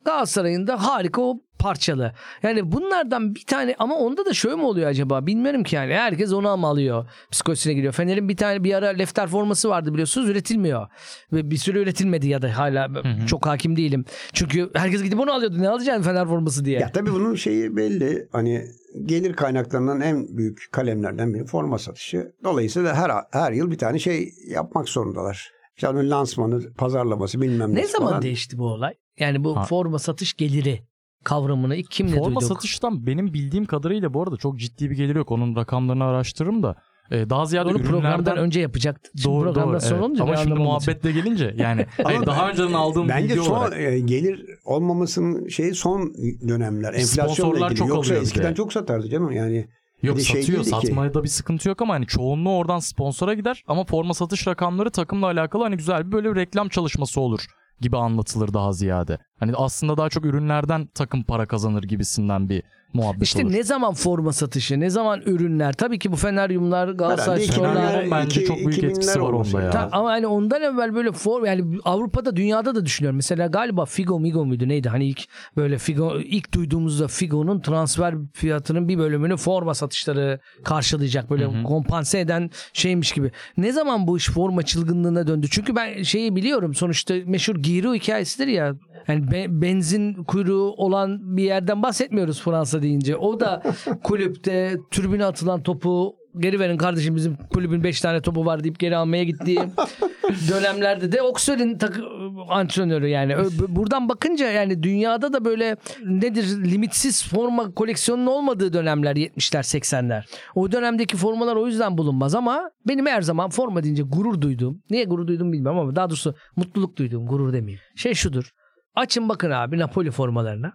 [SPEAKER 2] Galatasaray'ın da harika o parçalı. Yani bunlardan bir tane ama onda da şöyle mi oluyor acaba? Bilmiyorum ki yani. Herkes onu ama alıyor. Psikolojisine giriyor. Fener'in bir tane bir ara lefter forması vardı biliyorsunuz. Üretilmiyor. Ve bir süre üretilmedi ya da hala çok hakim değilim. Çünkü herkes gidip onu alıyordu. Ne alacaksın Fener forması diye.
[SPEAKER 3] Ya tabii bunun şeyi belli. Hani gelir kaynaklarından en büyük kalemlerden biri forma satışı. Dolayısıyla her her yıl bir tane şey yapmak zorundalar. İşte onun lansmanı, pazarlaması bilmem
[SPEAKER 2] ne
[SPEAKER 3] ne
[SPEAKER 2] zaman
[SPEAKER 3] falan.
[SPEAKER 2] değişti bu olay? Yani bu
[SPEAKER 1] Ha.
[SPEAKER 2] forma satış geliri kavramını ilk kimle
[SPEAKER 1] Forma
[SPEAKER 2] duyduk?
[SPEAKER 1] satıştan benim bildiğim kadarıyla bu arada çok ciddi bir gelir yok. Onun rakamlarını araştırırım da. Ee, daha ziyade
[SPEAKER 2] Onu programdan
[SPEAKER 1] ürünlerden
[SPEAKER 2] önce yapacaktık. Şimdi
[SPEAKER 1] doğru
[SPEAKER 2] programdan
[SPEAKER 1] doğru.
[SPEAKER 2] sonra
[SPEAKER 1] evet.
[SPEAKER 2] olunca
[SPEAKER 1] Ama şimdi muhabbetle gelince yani hayır, daha önceden aldığım
[SPEAKER 3] Bence
[SPEAKER 1] bilgi
[SPEAKER 3] son
[SPEAKER 1] olarak.
[SPEAKER 3] e, gelir olmamasının şeyi son dönemler. Enflasyonla
[SPEAKER 1] Sponsorlar
[SPEAKER 3] ilgili.
[SPEAKER 1] çok
[SPEAKER 3] Yoksa eskiden
[SPEAKER 1] de.
[SPEAKER 3] çok satardı canım yani.
[SPEAKER 1] Yok
[SPEAKER 3] Bir şey
[SPEAKER 1] satıyor.
[SPEAKER 3] ki.
[SPEAKER 1] Satmaya da bir sıkıntı yok ama hani çoğunluğu oradan sponsora gider ama forma satış rakamları takımla alakalı hani güzel bir böyle bir reklam çalışması olur gibi anlatılır daha ziyade. Hani aslında daha çok ürünlerden takım para kazanır gibisinden bir muhabbet
[SPEAKER 2] İşte
[SPEAKER 1] olur.
[SPEAKER 2] ne zaman forma satışı, ne zaman ürünler. Tabii ki bu Feneryumlar, Galatasaray
[SPEAKER 3] Herhalde
[SPEAKER 2] Sporlar.
[SPEAKER 3] 2000'ler,
[SPEAKER 1] bence çok büyük
[SPEAKER 3] 2000'ler
[SPEAKER 1] etkisi var onda ya.
[SPEAKER 2] Ta- ama hani ondan evvel böyle form yani Avrupa'da dünyada da düşünüyorum. Mesela galiba Figo Migo muydu neydi? Hani ilk böyle Figo ilk duyduğumuzda Figo'nun transfer fiyatının bir bölümünü forma satışları karşılayacak böyle kompanse eden şeymiş gibi. Ne zaman bu iş forma çılgınlığına döndü? Çünkü ben şeyi biliyorum sonuçta meşhur Giroud hikayesidir ya. Yani be- benzin kuyruğu olan bir yerden bahsetmiyoruz Fransa deyince. O da kulüpte türbüne atılan topu geri verin kardeşim bizim kulübün 5 tane topu var deyip geri almaya gittiği dönemlerde de Oxford'un takı antrenörü yani. Buradan bakınca yani dünyada da böyle nedir limitsiz forma koleksiyonunun olmadığı dönemler 70'ler 80'ler. O dönemdeki formalar o yüzden bulunmaz ama benim her zaman forma deyince gurur duyduğum. Niye gurur duydum bilmiyorum ama daha doğrusu mutluluk duyduğum gurur demeyeyim. Şey şudur. Açın bakın abi Napoli formalarına.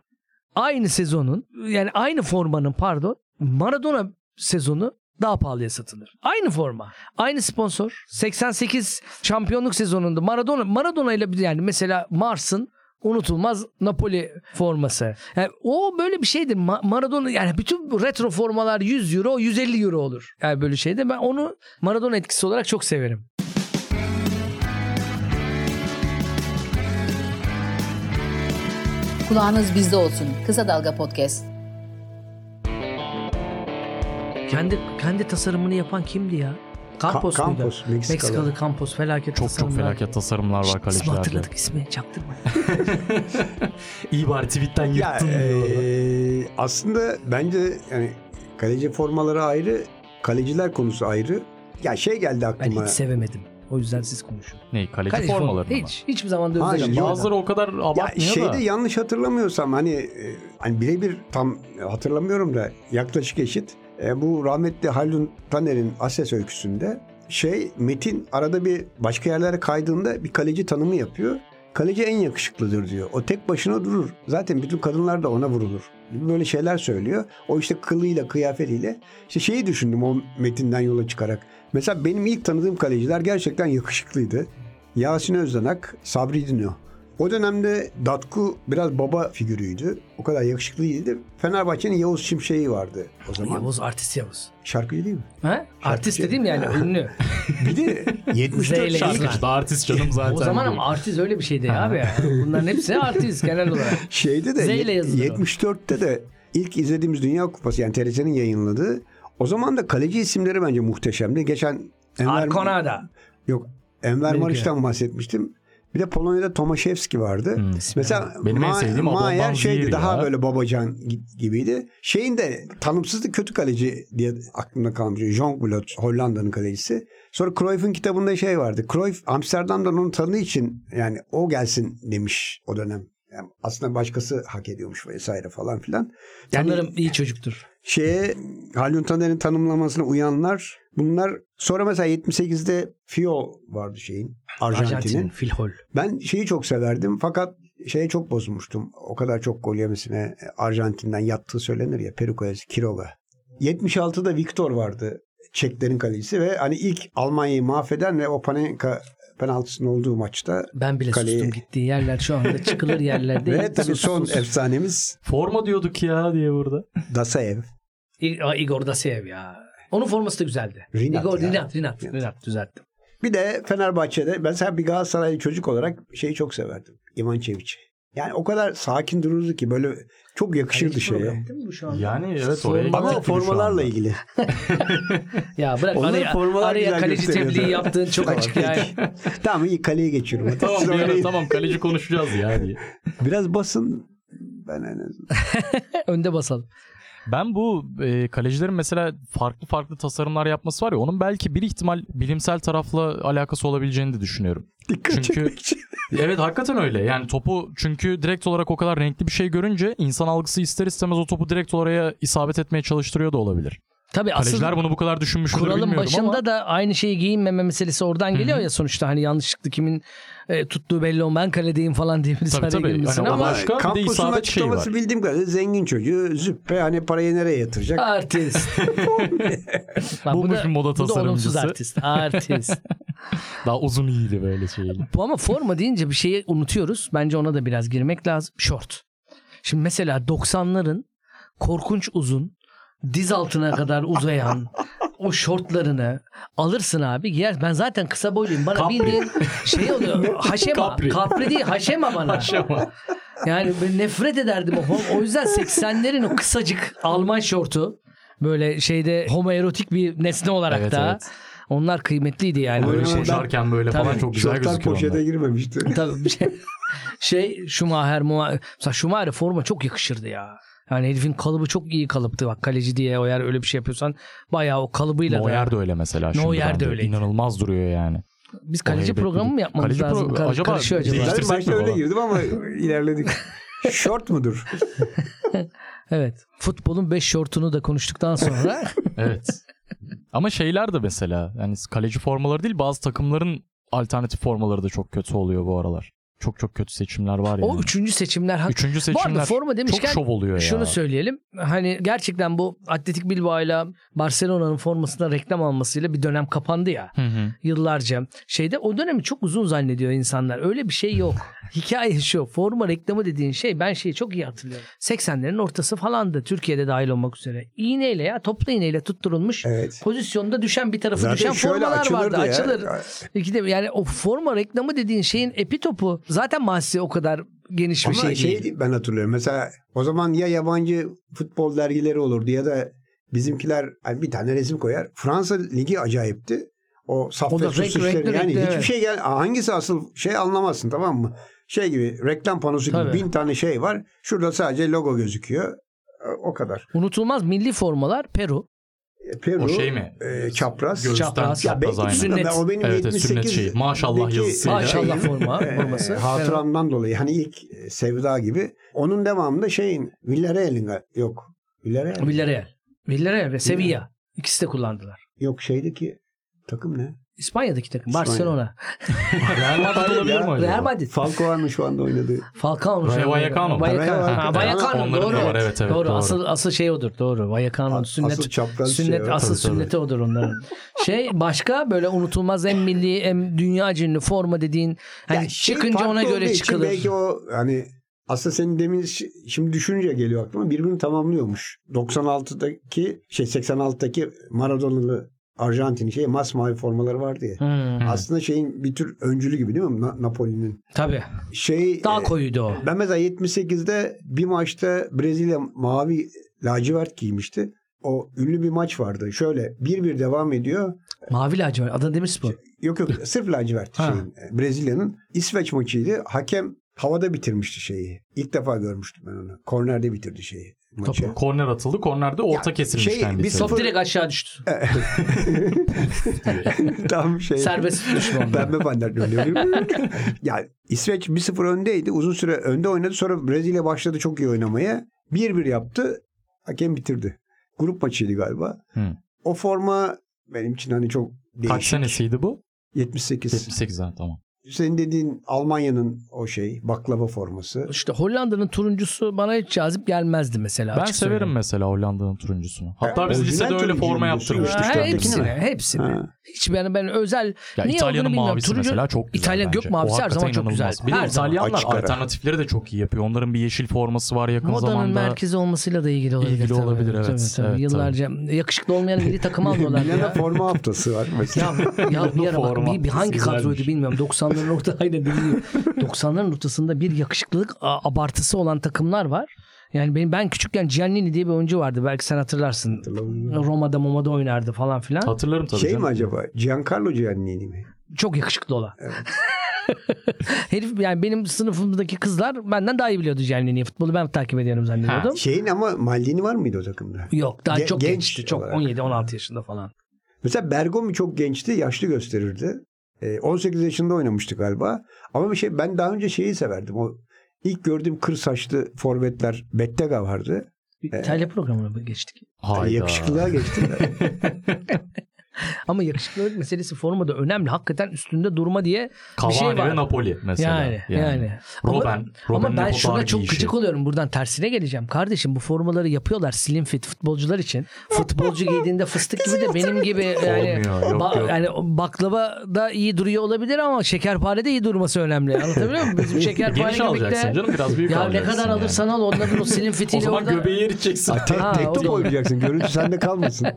[SPEAKER 2] Aynı sezonun yani aynı formanın pardon Maradona sezonu daha pahalıya satılır. Aynı forma. Aynı sponsor. 88 şampiyonluk sezonunda Maradona Maradona ile yani mesela Mars'ın unutulmaz Napoli forması. Yani o böyle bir şeydir. Ma- Maradona yani bütün retro formalar 100 euro 150 euro olur. Yani böyle şeyde ben onu Maradona etkisi olarak çok severim.
[SPEAKER 4] Kulağınız bizde olsun. Kısa Dalga Podcast.
[SPEAKER 2] Kendi kendi tasarımını yapan kimdi ya? Campos
[SPEAKER 3] Ka-
[SPEAKER 2] muydu?
[SPEAKER 3] Campos, Meksikalı.
[SPEAKER 2] Meksikalı Campos felaket
[SPEAKER 1] Çok çok
[SPEAKER 2] tasarımlar.
[SPEAKER 1] felaket tasarımlar var
[SPEAKER 2] İsmi
[SPEAKER 1] kalecilerde.
[SPEAKER 2] hatırladık ismi çaktırma.
[SPEAKER 1] İyi bari tweetten
[SPEAKER 3] Ya
[SPEAKER 1] yırttın.
[SPEAKER 3] e, aslında bence yani kaleci formaları ayrı, kaleciler konusu ayrı. Ya şey geldi
[SPEAKER 2] Ben
[SPEAKER 3] aklıma.
[SPEAKER 2] hiç sevemedim. O yüzden siz konuşun.
[SPEAKER 1] ne kaleci,
[SPEAKER 2] Kaleci
[SPEAKER 1] formaları mı?
[SPEAKER 2] Hiç. Hiçbir zaman da
[SPEAKER 3] Hayır.
[SPEAKER 1] Bazıları o kadar
[SPEAKER 3] Ya
[SPEAKER 1] abartmıyor
[SPEAKER 3] şeyde
[SPEAKER 1] da.
[SPEAKER 3] yanlış hatırlamıyorsam hani e, hani birebir tam hatırlamıyorum da yaklaşık eşit. E, bu rahmetli Haldun Taner'in Ases öyküsünde şey Metin arada bir başka yerlere kaydığında bir kaleci tanımı yapıyor. Kaleci en yakışıklıdır diyor. O tek başına durur. Zaten bütün kadınlar da ona vurulur. Böyle şeyler söylüyor. O işte kılıyla, kıyafetiyle. İşte şeyi düşündüm o metinden yola çıkarak. Mesela benim ilk tanıdığım kaleciler gerçekten yakışıklıydı. Yasin Özdanak, Sabri Dino. O dönemde Datku biraz baba figürüydü. O kadar yakışıklı değildi. Fenerbahçe'nin Yavuz Şimşek'i vardı o zaman.
[SPEAKER 2] Yavuz artist Yavuz.
[SPEAKER 3] Şarkıcı değil mi?
[SPEAKER 2] Ha? Artist dediğim yani ünlü.
[SPEAKER 3] Bir de 74
[SPEAKER 2] Zeyle
[SPEAKER 3] şarkı.
[SPEAKER 2] yazılan.
[SPEAKER 1] Şarkıcı da artist canım zaten.
[SPEAKER 2] o zaman ama artist öyle bir şeydi abi ya. Bunların hepsi artist genel olarak.
[SPEAKER 3] Şeyde de
[SPEAKER 2] yazılır o.
[SPEAKER 3] 74'te de ilk izlediğimiz Dünya Kupası yani TRT'nin yayınladığı o zaman da kaleci isimleri bence muhteşemdi. Geçen Enver,
[SPEAKER 2] Arconada.
[SPEAKER 3] Yok Enver. Mariç'ten bahsetmiştim. Bir de Polonya'da Tomaszewski vardı.
[SPEAKER 1] Hmm.
[SPEAKER 3] Mesela
[SPEAKER 1] Benim en
[SPEAKER 3] Ma-
[SPEAKER 1] sevdiğim Adolfo
[SPEAKER 3] Maier şeydi daha
[SPEAKER 1] ya.
[SPEAKER 3] böyle babacan gi- gibiydi. Şeyin de tanımsızdı kötü kaleci diye aklımda kalmış. Jongbloed Hollanda'nın kalecisi. Sonra Cruyff'un kitabında şey vardı. Cruyff Amsterdam'dan onu tanıdığı için yani o gelsin demiş o dönem. Yani aslında başkası hak ediyormuş vesaire falan filan. Yani
[SPEAKER 2] Sanırım iyi çocuktur.
[SPEAKER 3] şeye Haldun Taner'in tanımlamasına uyanlar bunlar sonra mesela 78'de Fio vardı şeyin Arjantin'in.
[SPEAKER 2] Arjantin, Filhol.
[SPEAKER 3] Ben şeyi çok severdim fakat şeye çok bozulmuştum. O kadar çok gol yemesine Arjantin'den yattığı söylenir ya Peru kalecisi Quiroga. 76'da Victor vardı Çeklerin kalecisi ve hani ilk Almanya'yı mahveden ve o Panenka penaltısının olduğu maçta
[SPEAKER 2] Ben bile
[SPEAKER 3] Kaleyi-
[SPEAKER 2] sustum gittiği yerler şu anda çıkılır yerler değil.
[SPEAKER 3] ve tabii son
[SPEAKER 2] sus.
[SPEAKER 3] efsanemiz
[SPEAKER 1] Forma diyorduk ya diye burada.
[SPEAKER 3] Dasaev.
[SPEAKER 2] Igor Dasev ya. Onun forması da güzeldi.
[SPEAKER 3] Rinat
[SPEAKER 2] Igor
[SPEAKER 3] ya.
[SPEAKER 2] Rinat, Rinat, Rinat düzelttim.
[SPEAKER 3] Bir de Fenerbahçe'de ben sen bir Galatasaraylı çocuk olarak şeyi çok severdim. İvan Çeviç'i. Yani o kadar sakin dururdu ki böyle çok yakışırdı
[SPEAKER 2] Kaleci
[SPEAKER 3] şeye.
[SPEAKER 2] programı değil mi bu şu anda?
[SPEAKER 1] Yani evet oraya
[SPEAKER 3] Ama formalarla ilgili.
[SPEAKER 2] Ya bırak
[SPEAKER 3] Onların
[SPEAKER 2] araya,
[SPEAKER 3] formalar
[SPEAKER 2] araya kaleci tebliği yaptığın çok açık yani.
[SPEAKER 3] tamam iyi kaleye geçiyorum.
[SPEAKER 1] Tamam bir ara tamam kaleci konuşacağız ya diye.
[SPEAKER 3] Biraz basın. Ben en azından.
[SPEAKER 2] Önde basalım.
[SPEAKER 1] Ben bu e, kalecilerin mesela farklı farklı tasarımlar yapması var ya onun belki bir ihtimal bilimsel tarafla alakası olabileceğini de düşünüyorum.
[SPEAKER 3] Dikkat
[SPEAKER 1] Çünkü-. Evet hakikaten öyle. Yani topu çünkü direkt olarak o kadar renkli bir şey görünce insan algısı ister istemez o topu direkt oraya isabet etmeye çalıştırıyor da olabilir.
[SPEAKER 2] Tabii asıl
[SPEAKER 1] Kaleciler bunu bu kadar düşünmüş
[SPEAKER 2] kuralın başında
[SPEAKER 1] ama.
[SPEAKER 2] da aynı şeyi giyinmeme meselesi oradan geliyor ya sonuçta hani yanlışlıkla kimin e, tuttuğu belli olmayan ben kaledeyim falan diye birisi
[SPEAKER 1] Tabii, tabii.
[SPEAKER 2] girmesin
[SPEAKER 1] Hani
[SPEAKER 2] ama
[SPEAKER 1] başka şeyi
[SPEAKER 3] açıklaması
[SPEAKER 1] var.
[SPEAKER 3] bildiğim kadarıyla zengin çocuğu züppe hani parayı nereye yatıracak?
[SPEAKER 2] artist. Bak,
[SPEAKER 1] Bulmuş bir moda
[SPEAKER 2] Bu da olumsuz
[SPEAKER 1] tasarımcısı.
[SPEAKER 2] artist. Artist.
[SPEAKER 1] Daha uzun iyiydi böyle şeyli.
[SPEAKER 2] Bu ama forma deyince bir şeyi unutuyoruz. Bence ona da biraz girmek lazım. Short. Şimdi mesela 90'ların korkunç uzun, diz altına kadar uzayan o şortlarını alırsın abi giyer. Ben zaten kısa boyluyum. Bana
[SPEAKER 1] Capri.
[SPEAKER 2] bildiğin şey oluyor. Haşema.
[SPEAKER 1] Capri.
[SPEAKER 2] Capri değil haşema bana.
[SPEAKER 1] Aşama.
[SPEAKER 2] Yani ben nefret ederdim o. O yüzden 80'lerin o kısacık Alman şortu böyle şeyde homoerotik bir nesne olarak
[SPEAKER 1] Evet,
[SPEAKER 2] da
[SPEAKER 1] evet.
[SPEAKER 2] onlar kıymetliydi yani.
[SPEAKER 3] Böyle
[SPEAKER 2] şey.
[SPEAKER 1] Koşarken böyle
[SPEAKER 2] Tabii.
[SPEAKER 1] falan çok güzel
[SPEAKER 3] Şortlar
[SPEAKER 1] gözüküyor
[SPEAKER 3] poşete
[SPEAKER 1] onlar.
[SPEAKER 3] girmemişti.
[SPEAKER 2] Tabii bir şey. Şey Schumacher, Schumacher forma çok yakışırdı ya. Yani herifin kalıbı çok iyi kalıptı bak kaleci diye o yer öyle bir şey yapıyorsan bayağı o kalıbıyla
[SPEAKER 1] Neuer
[SPEAKER 2] da.
[SPEAKER 1] de öyle mesela.
[SPEAKER 2] Neuer
[SPEAKER 1] şimdi
[SPEAKER 2] de öyleydi.
[SPEAKER 1] İnanılmaz duruyor yani.
[SPEAKER 2] Biz kaleci programı mı yapmamız
[SPEAKER 1] Kaleci
[SPEAKER 2] lazım?
[SPEAKER 1] pro-
[SPEAKER 2] Kar-
[SPEAKER 1] acaba
[SPEAKER 2] karışıyor acaba.
[SPEAKER 3] Ben başta öyle girdim ama ilerledik. Short mudur?
[SPEAKER 2] Evet. Futbolun 5 şortunu da konuştuktan sonra
[SPEAKER 1] Evet. Ama şeyler de mesela yani kaleci formaları değil bazı takımların alternatif formaları da çok kötü oluyor bu aralar. Çok çok kötü seçimler var yani.
[SPEAKER 2] o üçüncü seçimler
[SPEAKER 1] Üçüncü
[SPEAKER 2] Bu
[SPEAKER 1] seçimler
[SPEAKER 2] arada forma
[SPEAKER 1] çok
[SPEAKER 2] demişken
[SPEAKER 1] şov oluyor ya.
[SPEAKER 2] şunu söyleyelim. Hani gerçekten bu Atletik Bilbao'yla Barcelona'nın formasına reklam almasıyla bir dönem kapandı ya.
[SPEAKER 1] Hı hı.
[SPEAKER 2] yıllarca. Şeyde o dönemi çok uzun zannediyor insanlar. Öyle bir şey yok. Hikaye şu. Forma reklamı dediğin şey ben şeyi çok iyi hatırlıyorum. 80'lerin ortası falandı. Türkiye'de dahil olmak üzere. İğneyle ya toplu iğneyle tutturulmuş.
[SPEAKER 3] Evet.
[SPEAKER 2] Pozisyonda düşen bir tarafı
[SPEAKER 3] Zaten
[SPEAKER 2] düşen formalar vardı.
[SPEAKER 3] ya.
[SPEAKER 2] Açılır. İki de yani o forma reklamı dediğin şeyin epitopu zaten mahsi o kadar geniş bir
[SPEAKER 3] Ama
[SPEAKER 2] şey,
[SPEAKER 3] şey,
[SPEAKER 2] değil.
[SPEAKER 3] ben hatırlıyorum. Mesela o zaman ya yabancı futbol dergileri olurdu ya da bizimkiler hani bir tane resim koyar. Fransa ligi acayipti. O saf
[SPEAKER 2] O
[SPEAKER 3] ve
[SPEAKER 2] renk-
[SPEAKER 3] Yani
[SPEAKER 2] renkli,
[SPEAKER 3] hiçbir
[SPEAKER 2] evet.
[SPEAKER 3] şey gel hangisi asıl şey anlamazsın tamam mı? Şey gibi reklam panosu gibi
[SPEAKER 2] Tabii.
[SPEAKER 3] bin tane şey var. Şurada sadece logo gözüküyor. O kadar.
[SPEAKER 2] Unutulmaz milli formalar Peru.
[SPEAKER 3] E, Peru,
[SPEAKER 1] O şey mi?
[SPEAKER 3] e, çapraz.
[SPEAKER 1] Göğüsten
[SPEAKER 2] Çapraz.
[SPEAKER 1] çapraz,
[SPEAKER 3] belki
[SPEAKER 1] aynen.
[SPEAKER 2] Sünnet.
[SPEAKER 3] O benim
[SPEAKER 1] Evet, evet,
[SPEAKER 3] 78
[SPEAKER 1] sünnet şeyi. Maşallah yazısıyla.
[SPEAKER 2] Maşallah forma
[SPEAKER 3] e,
[SPEAKER 2] forması.
[SPEAKER 3] hatıramdan dolayı hani ilk e, Sevda gibi. Onun devamında şeyin Villarreal'in yok. Villarreal.
[SPEAKER 2] Villarreal. Villarreal ve Sevilla. İkisi de kullandılar.
[SPEAKER 3] Yok şeydeki takım ne?
[SPEAKER 2] İspanya'daki takım.
[SPEAKER 3] İspanya.
[SPEAKER 2] Barcelona.
[SPEAKER 1] Real Madrid olabilir mi acaba?
[SPEAKER 2] Real Madrid.
[SPEAKER 3] Falcao'nun şu anda oynadığı.
[SPEAKER 2] Falcao.
[SPEAKER 1] Rayo Vallecano.
[SPEAKER 2] Vallecano.
[SPEAKER 3] Vallecano.
[SPEAKER 2] Doğru.
[SPEAKER 1] var, evet, evet,
[SPEAKER 2] doğru.
[SPEAKER 1] doğru.
[SPEAKER 2] Asıl asıl şey odur. Doğru. Vallecano'nun
[SPEAKER 3] Asıl
[SPEAKER 2] sünnet
[SPEAKER 3] çapraz
[SPEAKER 2] sünnet
[SPEAKER 3] şey o.
[SPEAKER 2] asıl
[SPEAKER 1] Tabii, tabii.
[SPEAKER 2] sünneti odur onların. Şey başka böyle unutulmaz hem milli hem dünya ünlü forma dediğin hani
[SPEAKER 3] Ya şey
[SPEAKER 2] çıkınca ona göre çıkılır.
[SPEAKER 3] Belki o hani aslında senin demin şi- şimdi düşününce geliyor aklıma birbirini tamamlıyormuş. 96'daki şey 86'daki Maradona'lı Arjantin şey masmavi formaları vardı ya.
[SPEAKER 2] Hmm,
[SPEAKER 3] Aslında şeyin bir tür öncülü gibi değil mi Na- Napoli'nin?
[SPEAKER 2] tabii.
[SPEAKER 3] Şey
[SPEAKER 2] Daha
[SPEAKER 3] e,
[SPEAKER 2] koyuydu o.
[SPEAKER 3] Ben mesela 78'de bir maçta Brezilya mavi lacivert giymişti. O ünlü bir maç vardı. Şöyle bir bir devam ediyor.
[SPEAKER 2] Mavi lacivert. Adana Demirspor.
[SPEAKER 3] Yok yok sırf lacivert
[SPEAKER 2] Ha.
[SPEAKER 3] şeyin. e, Brezilya'nın İsveç maçıydı. Hakem havada bitirmişti şeyi. İlk defa görmüştüm ben onu. Kornerde bitirdi şeyi maçı.
[SPEAKER 2] Topu.
[SPEAKER 1] Korner atıldı. Kornerde orta
[SPEAKER 3] Ya,
[SPEAKER 1] kesilmişken
[SPEAKER 3] şey, bir
[SPEAKER 1] bitirdi.
[SPEAKER 2] Top
[SPEAKER 3] Sıfır-
[SPEAKER 2] direkt aşağı düştü.
[SPEAKER 3] Tam şey.
[SPEAKER 2] Serbest ondan.
[SPEAKER 3] Pembe panter dönüyor. ya İsveç 1-0 öndeydi. Uzun süre önde oynadı. Sonra Brezilya başladı çok iyi oynamaya. 1-1 yaptı. Hakem bitirdi. Grup maçıydı galiba.
[SPEAKER 1] Hı.
[SPEAKER 3] O forma benim için hani çok değişik.
[SPEAKER 1] Kaç senesiydi bu?
[SPEAKER 3] 78.
[SPEAKER 1] 78 ha tamam.
[SPEAKER 3] Senin dediğin Almanya'nın o şey baklava forması.
[SPEAKER 2] İşte Hollanda'nın turuncusu bana hiç cazip gelmezdi mesela.
[SPEAKER 1] Ben
[SPEAKER 2] açık
[SPEAKER 1] severim
[SPEAKER 2] söyleyeyim.
[SPEAKER 1] mesela Hollanda'nın turuncusunu. Hatta
[SPEAKER 3] Ha,
[SPEAKER 1] biz lisede öyle forma yaptırmıştık.
[SPEAKER 2] Ha, hepsini, hepsini.
[SPEAKER 3] Ha.
[SPEAKER 2] Hiç ben ben özel
[SPEAKER 1] Ya
[SPEAKER 2] niye
[SPEAKER 1] İtalya'nın
[SPEAKER 2] bilmiyorum.
[SPEAKER 1] mavisi
[SPEAKER 2] Turuncu,
[SPEAKER 1] mesela çok güzel
[SPEAKER 2] İtalyan
[SPEAKER 1] bence.
[SPEAKER 2] gök mavisi her zaman çok güzel.
[SPEAKER 1] Bir
[SPEAKER 2] Her.
[SPEAKER 1] İtalyanlar
[SPEAKER 3] Açık
[SPEAKER 1] alternatifleri de çok iyi yapıyor. Onların bir yeşil forması var yakın
[SPEAKER 2] Modanın
[SPEAKER 1] zamanda.
[SPEAKER 2] merkezi olmasıyla da ilgili olabilir.
[SPEAKER 1] İlgili
[SPEAKER 2] tabii.
[SPEAKER 1] olabilir, evet.
[SPEAKER 2] Tabii, tabii.
[SPEAKER 1] Evet,
[SPEAKER 2] Yıllarca yakışıklı olmayan milli takım almıyorlar.
[SPEAKER 3] Milana
[SPEAKER 2] ya.
[SPEAKER 3] forma haftası var mesela.
[SPEAKER 2] Ya, ya bir ara bir, hangi kadroydu bilmiyorum. 90'ların orta aynen bilmiyorum. 90'ların ortasında bir yakışıklılık abartısı olan takımlar var. Yani benim ben küçükken Giannini diye bir oyuncu vardı. Belki sen hatırlarsın. Roma'da Moma'da oynardı falan filan.
[SPEAKER 1] Hatırlarım tabii
[SPEAKER 3] şey
[SPEAKER 1] canım.
[SPEAKER 3] mi acaba? Giancarlo Giannini mi?
[SPEAKER 2] Çok yakışıklı olan. Herif yani benim sınıfımdaki kızlar benden daha iyi biliyordu Giannini'yi. Futbolu ben takip ediyorum zannediyordum.
[SPEAKER 3] Şeyin ama Maldini var mıydı o takımda?
[SPEAKER 2] Yok daha
[SPEAKER 3] Ge-
[SPEAKER 2] çok
[SPEAKER 3] genç
[SPEAKER 2] gençti. Çok
[SPEAKER 3] olarak.
[SPEAKER 2] 17-16 yaşında falan.
[SPEAKER 3] Mesela Bergomi çok gençti, yaşlı gösterirdi. Ee, 18 yaşında oynamıştı galiba. Ama bir şey ben daha önce şeyi severdim. O ilk gördüğüm kır saçlı forvetler Bettega vardı.
[SPEAKER 2] Bir İtalya programına mı geçtik?
[SPEAKER 1] Hayda.
[SPEAKER 3] Yakışıklığa geçti de.
[SPEAKER 2] Ama yakışıklılık meselesi formada önemli. Hakikaten üstünde durma diye bir
[SPEAKER 1] Cavani
[SPEAKER 2] şey var.
[SPEAKER 1] ve Napoli mesela.
[SPEAKER 2] Yani yani.
[SPEAKER 1] Robben.
[SPEAKER 2] Ama,
[SPEAKER 1] Robben
[SPEAKER 2] ama ben şuna çok gıcık oluyorum. Buradan tersine geleceğim. Kardeşim bu formaları yapıyorlar slim fit futbolcular için. Futbolcu giydiğinde fıstık gibi de benim gibi yani
[SPEAKER 1] Olmuyor, yok,
[SPEAKER 2] ba-
[SPEAKER 1] yok.
[SPEAKER 2] yani baklava da iyi duruyor olabilir ama şekerpare de iyi durması önemli. Anlatabiliyor muyum? Bizim şekerpare
[SPEAKER 1] Geniş alacaksın
[SPEAKER 2] göbekte
[SPEAKER 1] canım biraz büyük
[SPEAKER 2] ya ne kadar
[SPEAKER 1] yani.
[SPEAKER 2] alırsan al onların o slim
[SPEAKER 1] O
[SPEAKER 2] fitiyle
[SPEAKER 1] zaman
[SPEAKER 2] orada.
[SPEAKER 1] göbeği eriteceksin.
[SPEAKER 3] Ha, tek,
[SPEAKER 2] Ha,
[SPEAKER 3] tek
[SPEAKER 2] o
[SPEAKER 3] top oynayacaksın. Görüntü sende kalmasın.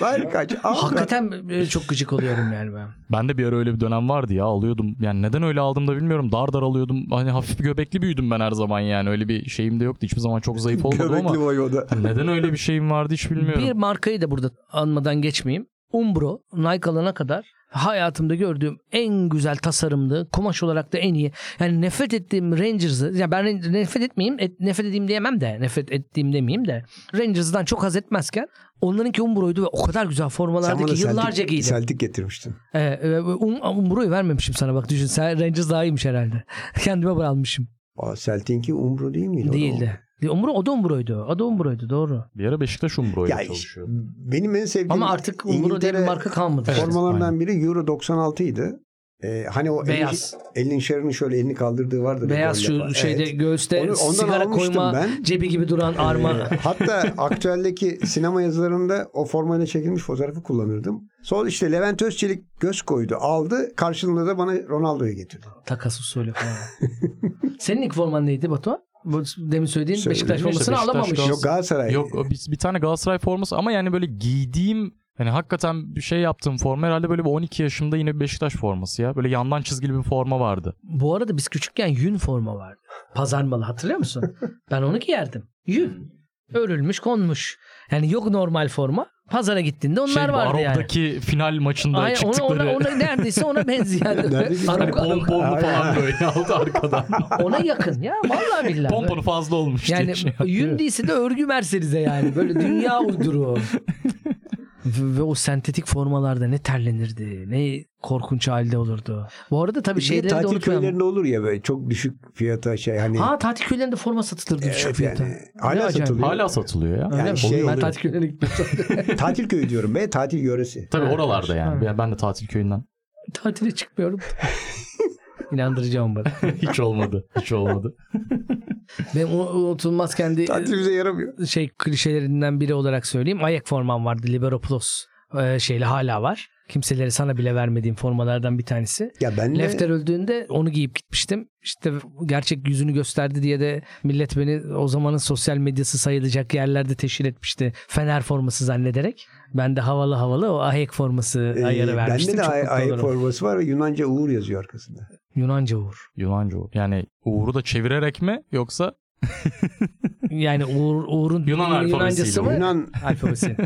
[SPEAKER 3] Var kaç. Al
[SPEAKER 2] Hakikaten e, çok gıcık oluyorum yani ben.
[SPEAKER 1] Ben de bir ara öyle bir dönem vardı ya alıyordum. Yani neden öyle aldım da bilmiyorum. Dar dar alıyordum. Hani hafif göbekli büyüdüm ben her zaman yani. Öyle bir şeyim de yoktu. Hiçbir zaman çok zayıf olmadım
[SPEAKER 3] Göbekli
[SPEAKER 1] ama.
[SPEAKER 3] voyvoda.
[SPEAKER 1] Neden öyle bir şeyim vardı hiç bilmiyorum.
[SPEAKER 2] Bir markayı da burada anmadan geçmeyeyim. Umbro, Nike alana kadar hayatımda gördüğüm en güzel tasarımdı. Kumaş olarak da en iyi. Yani nefret ettiğim Rangers'ı, yani ben nefret etmeyeyim, et, nefret edeyim diyemem de, nefret ettiğim demeyeyim de. Rangers'dan çok haz etmezken onlarınki Umbro'ydu ve o kadar güzel formalardı ki yıllarca
[SPEAKER 3] Celtic,
[SPEAKER 2] giydim.
[SPEAKER 3] Celtic getirmiştin.
[SPEAKER 2] Ee, e, um, Umbro'yu vermemişim sana bak düşün. Sen Rangers daha iyiymiş herhalde. Kendime.
[SPEAKER 3] Aa, Celtic'inki Umbro değil miydi?
[SPEAKER 2] Değildi. Umbro, o da Umbro'ydu. O da Umbro'ydu doğru.
[SPEAKER 1] Bir ara Beşiktaş Umbro'yla
[SPEAKER 3] Ya
[SPEAKER 1] çalışıyordu.
[SPEAKER 3] Benim en sevdiğim
[SPEAKER 2] Ama artık Umbro diye bir marka kalmadı.
[SPEAKER 3] formalarından biri Euro 96 idi. Ee, hani o
[SPEAKER 2] Beyaz.
[SPEAKER 3] Elin Shearer'ın şöyle elini kaldırdığı vardı.
[SPEAKER 2] Beyaz şu
[SPEAKER 3] yapan.
[SPEAKER 2] şeyde
[SPEAKER 3] Evet.
[SPEAKER 2] göğüste
[SPEAKER 3] Onu- ondan
[SPEAKER 2] sigara koyma
[SPEAKER 3] ben.
[SPEAKER 2] cebi gibi duran arma.
[SPEAKER 3] Ee, hatta aktueldeki sinema yazılarında o formayla çekilmiş fotoğrafı kullanırdım. Sonra işte Levent Özçelik göz koydu, aldı. Karşılığında da bana Ronaldo'yu getirdi.
[SPEAKER 2] Takas usulü falan. Senin ilk forman neydi Batu? Bu demin söylediğin
[SPEAKER 3] Söyle-
[SPEAKER 2] Beşiktaş formasını
[SPEAKER 1] Beşiktaş
[SPEAKER 2] alamamış.
[SPEAKER 1] Gal-
[SPEAKER 3] Yok Galatasaray.
[SPEAKER 1] Yok o bir, bir tane Galatasaray forması ama yani böyle giydiğim hani hakikaten bir şey yaptığım forma herhalde böyle bir 12 yaşımda yine bir Beşiktaş forması ya. Böyle yandan çizgili bir forma vardı.
[SPEAKER 2] Bu arada biz küçükken yün forma vardı. Pazar malı hatırlıyor musun? ben onu giyerdim. Yün. Örülmüş konmuş. Yani yok normal forma. Pazara gittiğinde onlar
[SPEAKER 1] şey
[SPEAKER 2] vardı yani.
[SPEAKER 1] Barov'daki final maçında
[SPEAKER 2] Aynen, ona,
[SPEAKER 1] çıktıkları
[SPEAKER 2] ona, ona neredeyse ona benzeyen.
[SPEAKER 3] Neredeyse
[SPEAKER 1] hani pomponlu falan böyle aldı arkadan.
[SPEAKER 2] ona yakın ya vallahi billahi.
[SPEAKER 1] Pomponu fazla olmuş diye
[SPEAKER 2] Yani
[SPEAKER 1] şey
[SPEAKER 2] yün de örgü mersenize yani. Böyle dünya uyduru. Ve ve o sentetik formalarda ne terlenirdi. Ne korkunç halde olurdu. Bu arada tabii
[SPEAKER 3] de
[SPEAKER 2] şeyleri de
[SPEAKER 3] tatil
[SPEAKER 2] unutmayalım.
[SPEAKER 3] köylerinde olur ya böyle çok düşük fiyata şey hani.
[SPEAKER 2] Ha tatil köylerinde forma satılırdı düşük
[SPEAKER 3] Evet
[SPEAKER 2] fiyata.
[SPEAKER 3] yani.
[SPEAKER 2] Ne
[SPEAKER 3] Hala
[SPEAKER 2] acayip.
[SPEAKER 3] satılıyor.
[SPEAKER 1] Hala satılıyor ya.
[SPEAKER 3] Yani şey
[SPEAKER 2] ben tatil köylerine gitmiyorum.
[SPEAKER 3] tatil köyü diyorum be tatil yöresi.
[SPEAKER 1] Tabii oralarda yani.
[SPEAKER 2] ha.
[SPEAKER 1] Ben de tatil köyünden.
[SPEAKER 2] Tatile çıkmıyorum. İnandıracağım bana.
[SPEAKER 1] Hiç olmadı. Hiç olmadı.
[SPEAKER 2] Benim unutulmaz kendi
[SPEAKER 3] Tatil bize yaramıyor.
[SPEAKER 2] şey klişelerinden biri olarak söyleyeyim. Ayak formam vardı. Libero Plus ee, şeyle hala var. Kimseleri sana bile vermediğim formalardan bir tanesi.
[SPEAKER 3] Ya ben de
[SPEAKER 2] Lefter öldüğünde onu giyip gitmiştim. İşte gerçek yüzünü gösterdi diye de millet beni o zamanın sosyal medyası sayılacak yerlerde teşhir etmişti. Fener forması zannederek. Ben de havalı havalı o ahek forması
[SPEAKER 3] e,
[SPEAKER 2] ayarı vermiştim.
[SPEAKER 3] bende de
[SPEAKER 2] olurum.
[SPEAKER 3] forması var ve Yunanca Uğur yazıyor arkasında.
[SPEAKER 2] Yunanca Uğur.
[SPEAKER 1] Yunanca o. Yani Uğur'u da çevirerek mi yoksa
[SPEAKER 2] Yani Uğur, Uğur'un
[SPEAKER 1] Yunan alfabesiyle
[SPEAKER 2] Yunancası mı?
[SPEAKER 3] Yunan
[SPEAKER 2] Alfabesi.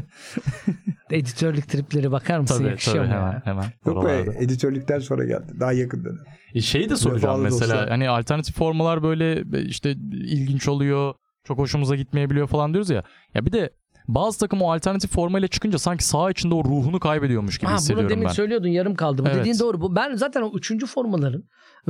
[SPEAKER 2] Editörlük tripleri bakar mısın?
[SPEAKER 1] tabii
[SPEAKER 2] Yakışıyor
[SPEAKER 1] tabii
[SPEAKER 2] mu ya?
[SPEAKER 1] hemen hemen.
[SPEAKER 3] yok be editörlükten sonra geldi. Daha yakın dönem.
[SPEAKER 1] E şeyi de soracağım mesela
[SPEAKER 3] dostlar.
[SPEAKER 1] hani alternatif formalar böyle işte ilginç oluyor çok hoşumuza gitmeyebiliyor falan diyoruz ya. Ya bir de bazı takım o alternatif formayla çıkınca sanki saha içinde o ruhunu kaybediyormuş gibi
[SPEAKER 2] Ha, bunu
[SPEAKER 1] hissediyorum
[SPEAKER 2] demin
[SPEAKER 1] ben.
[SPEAKER 2] söylüyordun yarım kaldı. Bu
[SPEAKER 1] Evet.
[SPEAKER 2] dediğin doğru. Bu, ben zaten o üçüncü formaların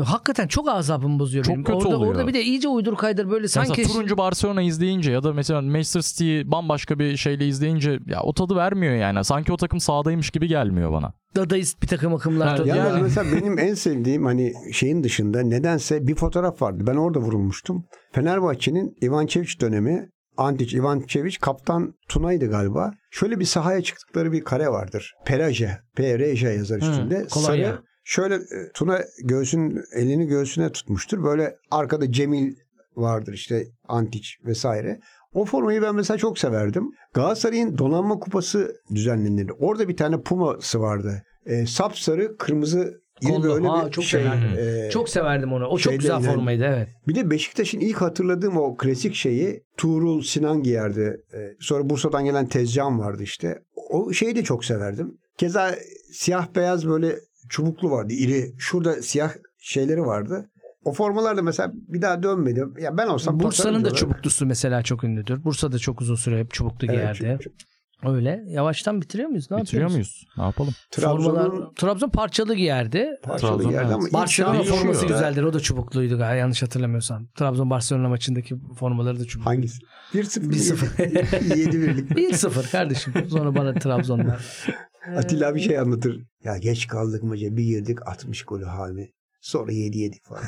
[SPEAKER 2] hakikaten çok azabımı bozuyor
[SPEAKER 1] Çok
[SPEAKER 2] benim.
[SPEAKER 1] kötü
[SPEAKER 2] orada,
[SPEAKER 1] oluyor.
[SPEAKER 2] orada bir de iyice uydur kaydır böyle sanki
[SPEAKER 1] Mesela turuncu Barcelona izleyince ya da mesela Manchester City'yi bambaşka bir şeyle izleyince ya o tadı vermiyor yani. Sanki o takım sahadaymış gibi gelmiyor bana.
[SPEAKER 2] dadaist bir takım akımlar tabii.
[SPEAKER 3] Yalnız
[SPEAKER 2] Yani.
[SPEAKER 3] mesela benim en sevdiğim hani şeyin dışında nedense bir fotoğraf vardı. Ben orada vurulmuştum. Fenerbahçe'nin Ivançeviç dönemi Antic Ivançeviç kaptan Tuna'ydı galiba. Şöyle bir sahaya çıktıkları bir kare vardır. Peraje. PRJ yazar üstünde.
[SPEAKER 2] kolonya.
[SPEAKER 3] Sarı. Şöyle e, Tuna göğsün elini göğsüne tutmuştur. Böyle arkada Cemil vardır işte Antic vesaire. O formayı ben mesela çok severdim. Galatasaray'ın donanma kupası düzenlenirdi. Orada bir tane Puma'sı vardı. E, sapsarı kırmızı iri
[SPEAKER 2] Kollu.
[SPEAKER 3] böyle
[SPEAKER 2] Aa,
[SPEAKER 3] bir
[SPEAKER 2] çok
[SPEAKER 3] şey.
[SPEAKER 2] severdim.
[SPEAKER 3] e,
[SPEAKER 2] Çok severdim onu. O çok güzel
[SPEAKER 3] yani-
[SPEAKER 2] formaydı evet.
[SPEAKER 3] bir de Beşiktaş'ın ilk hatırladığım o klasik şeyi Tuğrul Sinan giyerdi. E, sonra Bursa'dan gelen Tezcan vardı işte. O şeyi de çok severdim. Keza siyah beyaz böyle çubuklu vardı iri. Şurada siyah şeyleri vardı. O formalar da mesela bir daha dönmedi. Ya ben olsam
[SPEAKER 2] Bursa'nın da çubuklusu mesela çok ünlüdür. Bursa'da çok uzun süre hep çubuklu
[SPEAKER 3] Evet,
[SPEAKER 2] giyerdi.
[SPEAKER 3] çok- çok-
[SPEAKER 2] Öyle. Yavaştan bitiriyor muyuz? Ne
[SPEAKER 1] Bitiriyor
[SPEAKER 2] yapıyoruz?
[SPEAKER 1] muyuz? Ne yapalım?
[SPEAKER 3] Trabzon'un
[SPEAKER 2] Formalar, Trabzon parçalı giyerdi.
[SPEAKER 3] parçalı
[SPEAKER 1] Trabzon,
[SPEAKER 3] yerde
[SPEAKER 1] evet.
[SPEAKER 3] ama ilk
[SPEAKER 2] Barcelona forması güzeldir. O da çubukluydu galiba yanlış hatırlamıyorsam. Trabzon Barcelona maçındaki formaları da çubuklu.
[SPEAKER 3] hangisi? 1-0.
[SPEAKER 2] 1-0.
[SPEAKER 3] 7-1'lik.
[SPEAKER 2] 1-0 kardeşim. Sonra bana Trabzon'dan.
[SPEAKER 3] Atilla bir şey anlatır. Ya geç kaldık maça bir girdik 60 golü hali. Sonra 7 yedik falan.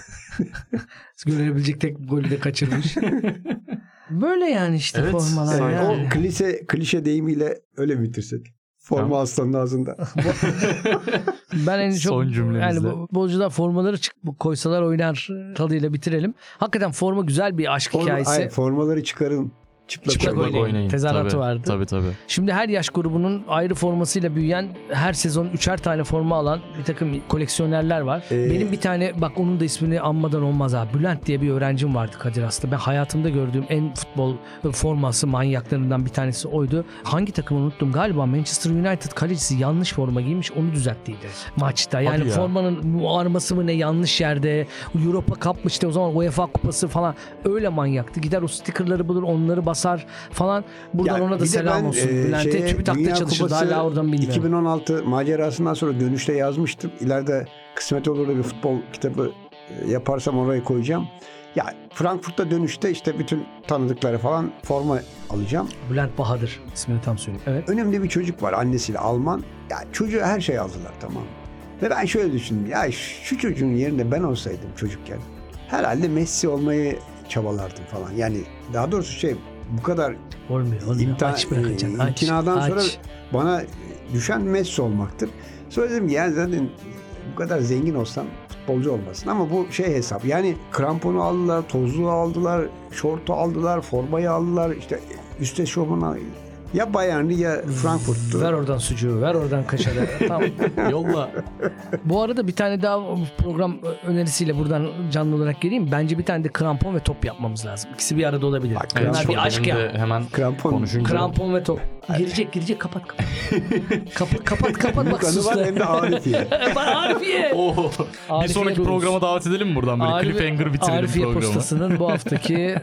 [SPEAKER 2] Görebilecek tek golü de kaçırmış. Böyle yani işte
[SPEAKER 1] Evet,
[SPEAKER 2] formalar.
[SPEAKER 1] sanki-
[SPEAKER 2] yani.
[SPEAKER 3] O klişe, klişe deyimiyle öyle bitirsek. Forma
[SPEAKER 1] Tamam.
[SPEAKER 3] aslanın ağzında.
[SPEAKER 2] Ben en çok
[SPEAKER 1] Son cümlemizde.
[SPEAKER 2] yani bu- bolcular formaları çık koysalar oynar tadıyla bitirelim. Hakikaten forma güzel bir aşk
[SPEAKER 3] Forma,
[SPEAKER 2] hikayesi.
[SPEAKER 3] ay, formaları çıkarın. Çıplak,
[SPEAKER 2] Çıplak
[SPEAKER 3] oynayın.
[SPEAKER 2] oynayın. Tezahüratı
[SPEAKER 1] Tabii,
[SPEAKER 2] vardı.
[SPEAKER 1] Tabii tabii.
[SPEAKER 2] Şimdi her yaş grubunun ayrı formasıyla büyüyen her sezon üçer tane forma alan bir takım koleksiyonerler var.
[SPEAKER 3] Ee,
[SPEAKER 2] Benim bir tane bak onun da ismini anmadan olmaz abi. Bülent diye bir öğrencim vardı Kadir Has'ta. Ben hayatımda gördüğüm en futbol forması manyaklarından bir tanesi oydu. Hangi takımı unuttum galiba Manchester United kalecisi yanlış forma giymiş onu düzelttiydi maçta. Yani
[SPEAKER 1] Hadi ya.
[SPEAKER 2] formanın arması mı ne yanlış yerde. Europa kapmıştı o zaman UEFA kupası falan öyle manyaktı. Gider o stickerları bulur onları basar falan. Buradan
[SPEAKER 3] Ya
[SPEAKER 2] ona da selam
[SPEAKER 3] ben,
[SPEAKER 2] olsun.
[SPEAKER 3] e,
[SPEAKER 2] Bülent'e
[SPEAKER 3] şeye,
[SPEAKER 2] TÜBİTAK'ta çalışırdı hala oradan bilmiyorum.
[SPEAKER 3] 2016 macerasından sonra dönüşte yazmıştım. İleride kısmet olur da bir futbol kitabı e, yaparsam oraya koyacağım. Ya Frankfurt'ta dönüşte işte bütün tanıdıkları falan forma alacağım.
[SPEAKER 2] Bülent Bahadır ismini tam söyleyeyim. Evet.
[SPEAKER 3] Önemli bir çocuk var annesiyle Alman. Ya çocuğa her şey aldılar tamam? Ve ben şöyle düşündüm. Ya şu çocuğun yerinde ben olsaydım çocukken herhalde Messi olmayı çabalardım falan. Yani daha doğrusu şey bu kadar
[SPEAKER 2] Olmuyor. olmuyor.
[SPEAKER 3] İmtihan-
[SPEAKER 2] aç bırakacaksın.
[SPEAKER 3] e,
[SPEAKER 2] Aç,
[SPEAKER 3] imtinadan
[SPEAKER 2] aç.
[SPEAKER 3] sonra bana düşen Messi olmaktır. Sonra dedim yani zaten bu kadar zengin olsam futbolcu olmasın. Ama bu şey hesap. Yani kramponu aldılar, tozluğu aldılar, şortu aldılar, formayı aldılar. işte üst şovuna ya Bayern'i ya Frankfurt'tu.
[SPEAKER 2] Ver oradan sucuğu, ver oradan kaşarı. tamam.
[SPEAKER 1] Yolla.
[SPEAKER 2] Bu arada bir tane daha program önerisiyle buradan canlı olarak geleyim. Bence bir tane de krampon ve top yapmamız lazım. İkisi bir arada olabilir.
[SPEAKER 3] Bak,
[SPEAKER 2] Bunlar
[SPEAKER 3] krampon
[SPEAKER 2] bir aşk ya.
[SPEAKER 1] hemen
[SPEAKER 3] Krampon.
[SPEAKER 1] konuşunca.
[SPEAKER 2] Krampon ve top. Girecek girecek kapat kapat. kapat kapat kapat bak sus.
[SPEAKER 3] var hem de Arifiye.
[SPEAKER 2] Arifiye.
[SPEAKER 1] Oo. bir
[SPEAKER 2] Arifiye
[SPEAKER 1] sonraki
[SPEAKER 2] Rus.
[SPEAKER 1] programa davet edelim mi buradan böyle
[SPEAKER 2] Arifiye-
[SPEAKER 1] cliffhanger bitirelim
[SPEAKER 2] Arifiye
[SPEAKER 1] programı.
[SPEAKER 2] postasının bu haftaki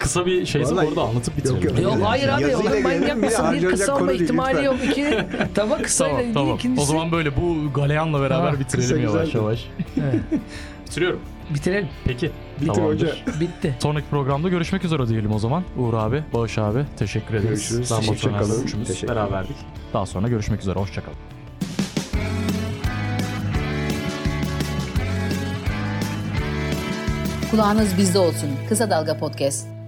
[SPEAKER 1] Kısa bir şeyse
[SPEAKER 3] Vallahi-
[SPEAKER 1] orada anlatıp bitirelim.
[SPEAKER 3] Yok,
[SPEAKER 2] Yok hayır abi
[SPEAKER 3] Yazıyla
[SPEAKER 2] oğlum manyak
[SPEAKER 3] gelelim, bir
[SPEAKER 2] mısın? Bir
[SPEAKER 3] harcanacak
[SPEAKER 2] kısa olma
[SPEAKER 3] konu değil,
[SPEAKER 2] ihtimali
[SPEAKER 3] lütfen.
[SPEAKER 2] yok. İki tamam kısayla
[SPEAKER 1] Tamam tamam.
[SPEAKER 2] ikincisi.
[SPEAKER 1] O zaman böyle bu galeyanla beraber
[SPEAKER 2] Ha,
[SPEAKER 1] bitirelim yavaş
[SPEAKER 3] güzeldi.
[SPEAKER 1] yavaş.
[SPEAKER 2] Evet.
[SPEAKER 1] Bitiriyorum.
[SPEAKER 2] Bitirelim.
[SPEAKER 1] Peki.
[SPEAKER 3] Bitir
[SPEAKER 1] tamamdır.
[SPEAKER 3] hoca.
[SPEAKER 2] Bitti.
[SPEAKER 1] Sonraki programda görüşmek üzere diyelim o zaman. Uğur abi, Bağış abi teşekkür ederiz.
[SPEAKER 3] Görüşürüz. Kalın.
[SPEAKER 1] üçümüz
[SPEAKER 3] Teşekkür
[SPEAKER 1] beraberdik. Daha sonra görüşmek üzere. Hoşçakalın.
[SPEAKER 4] Kulağınız bizde olsun. Kısa Dalga Podcast.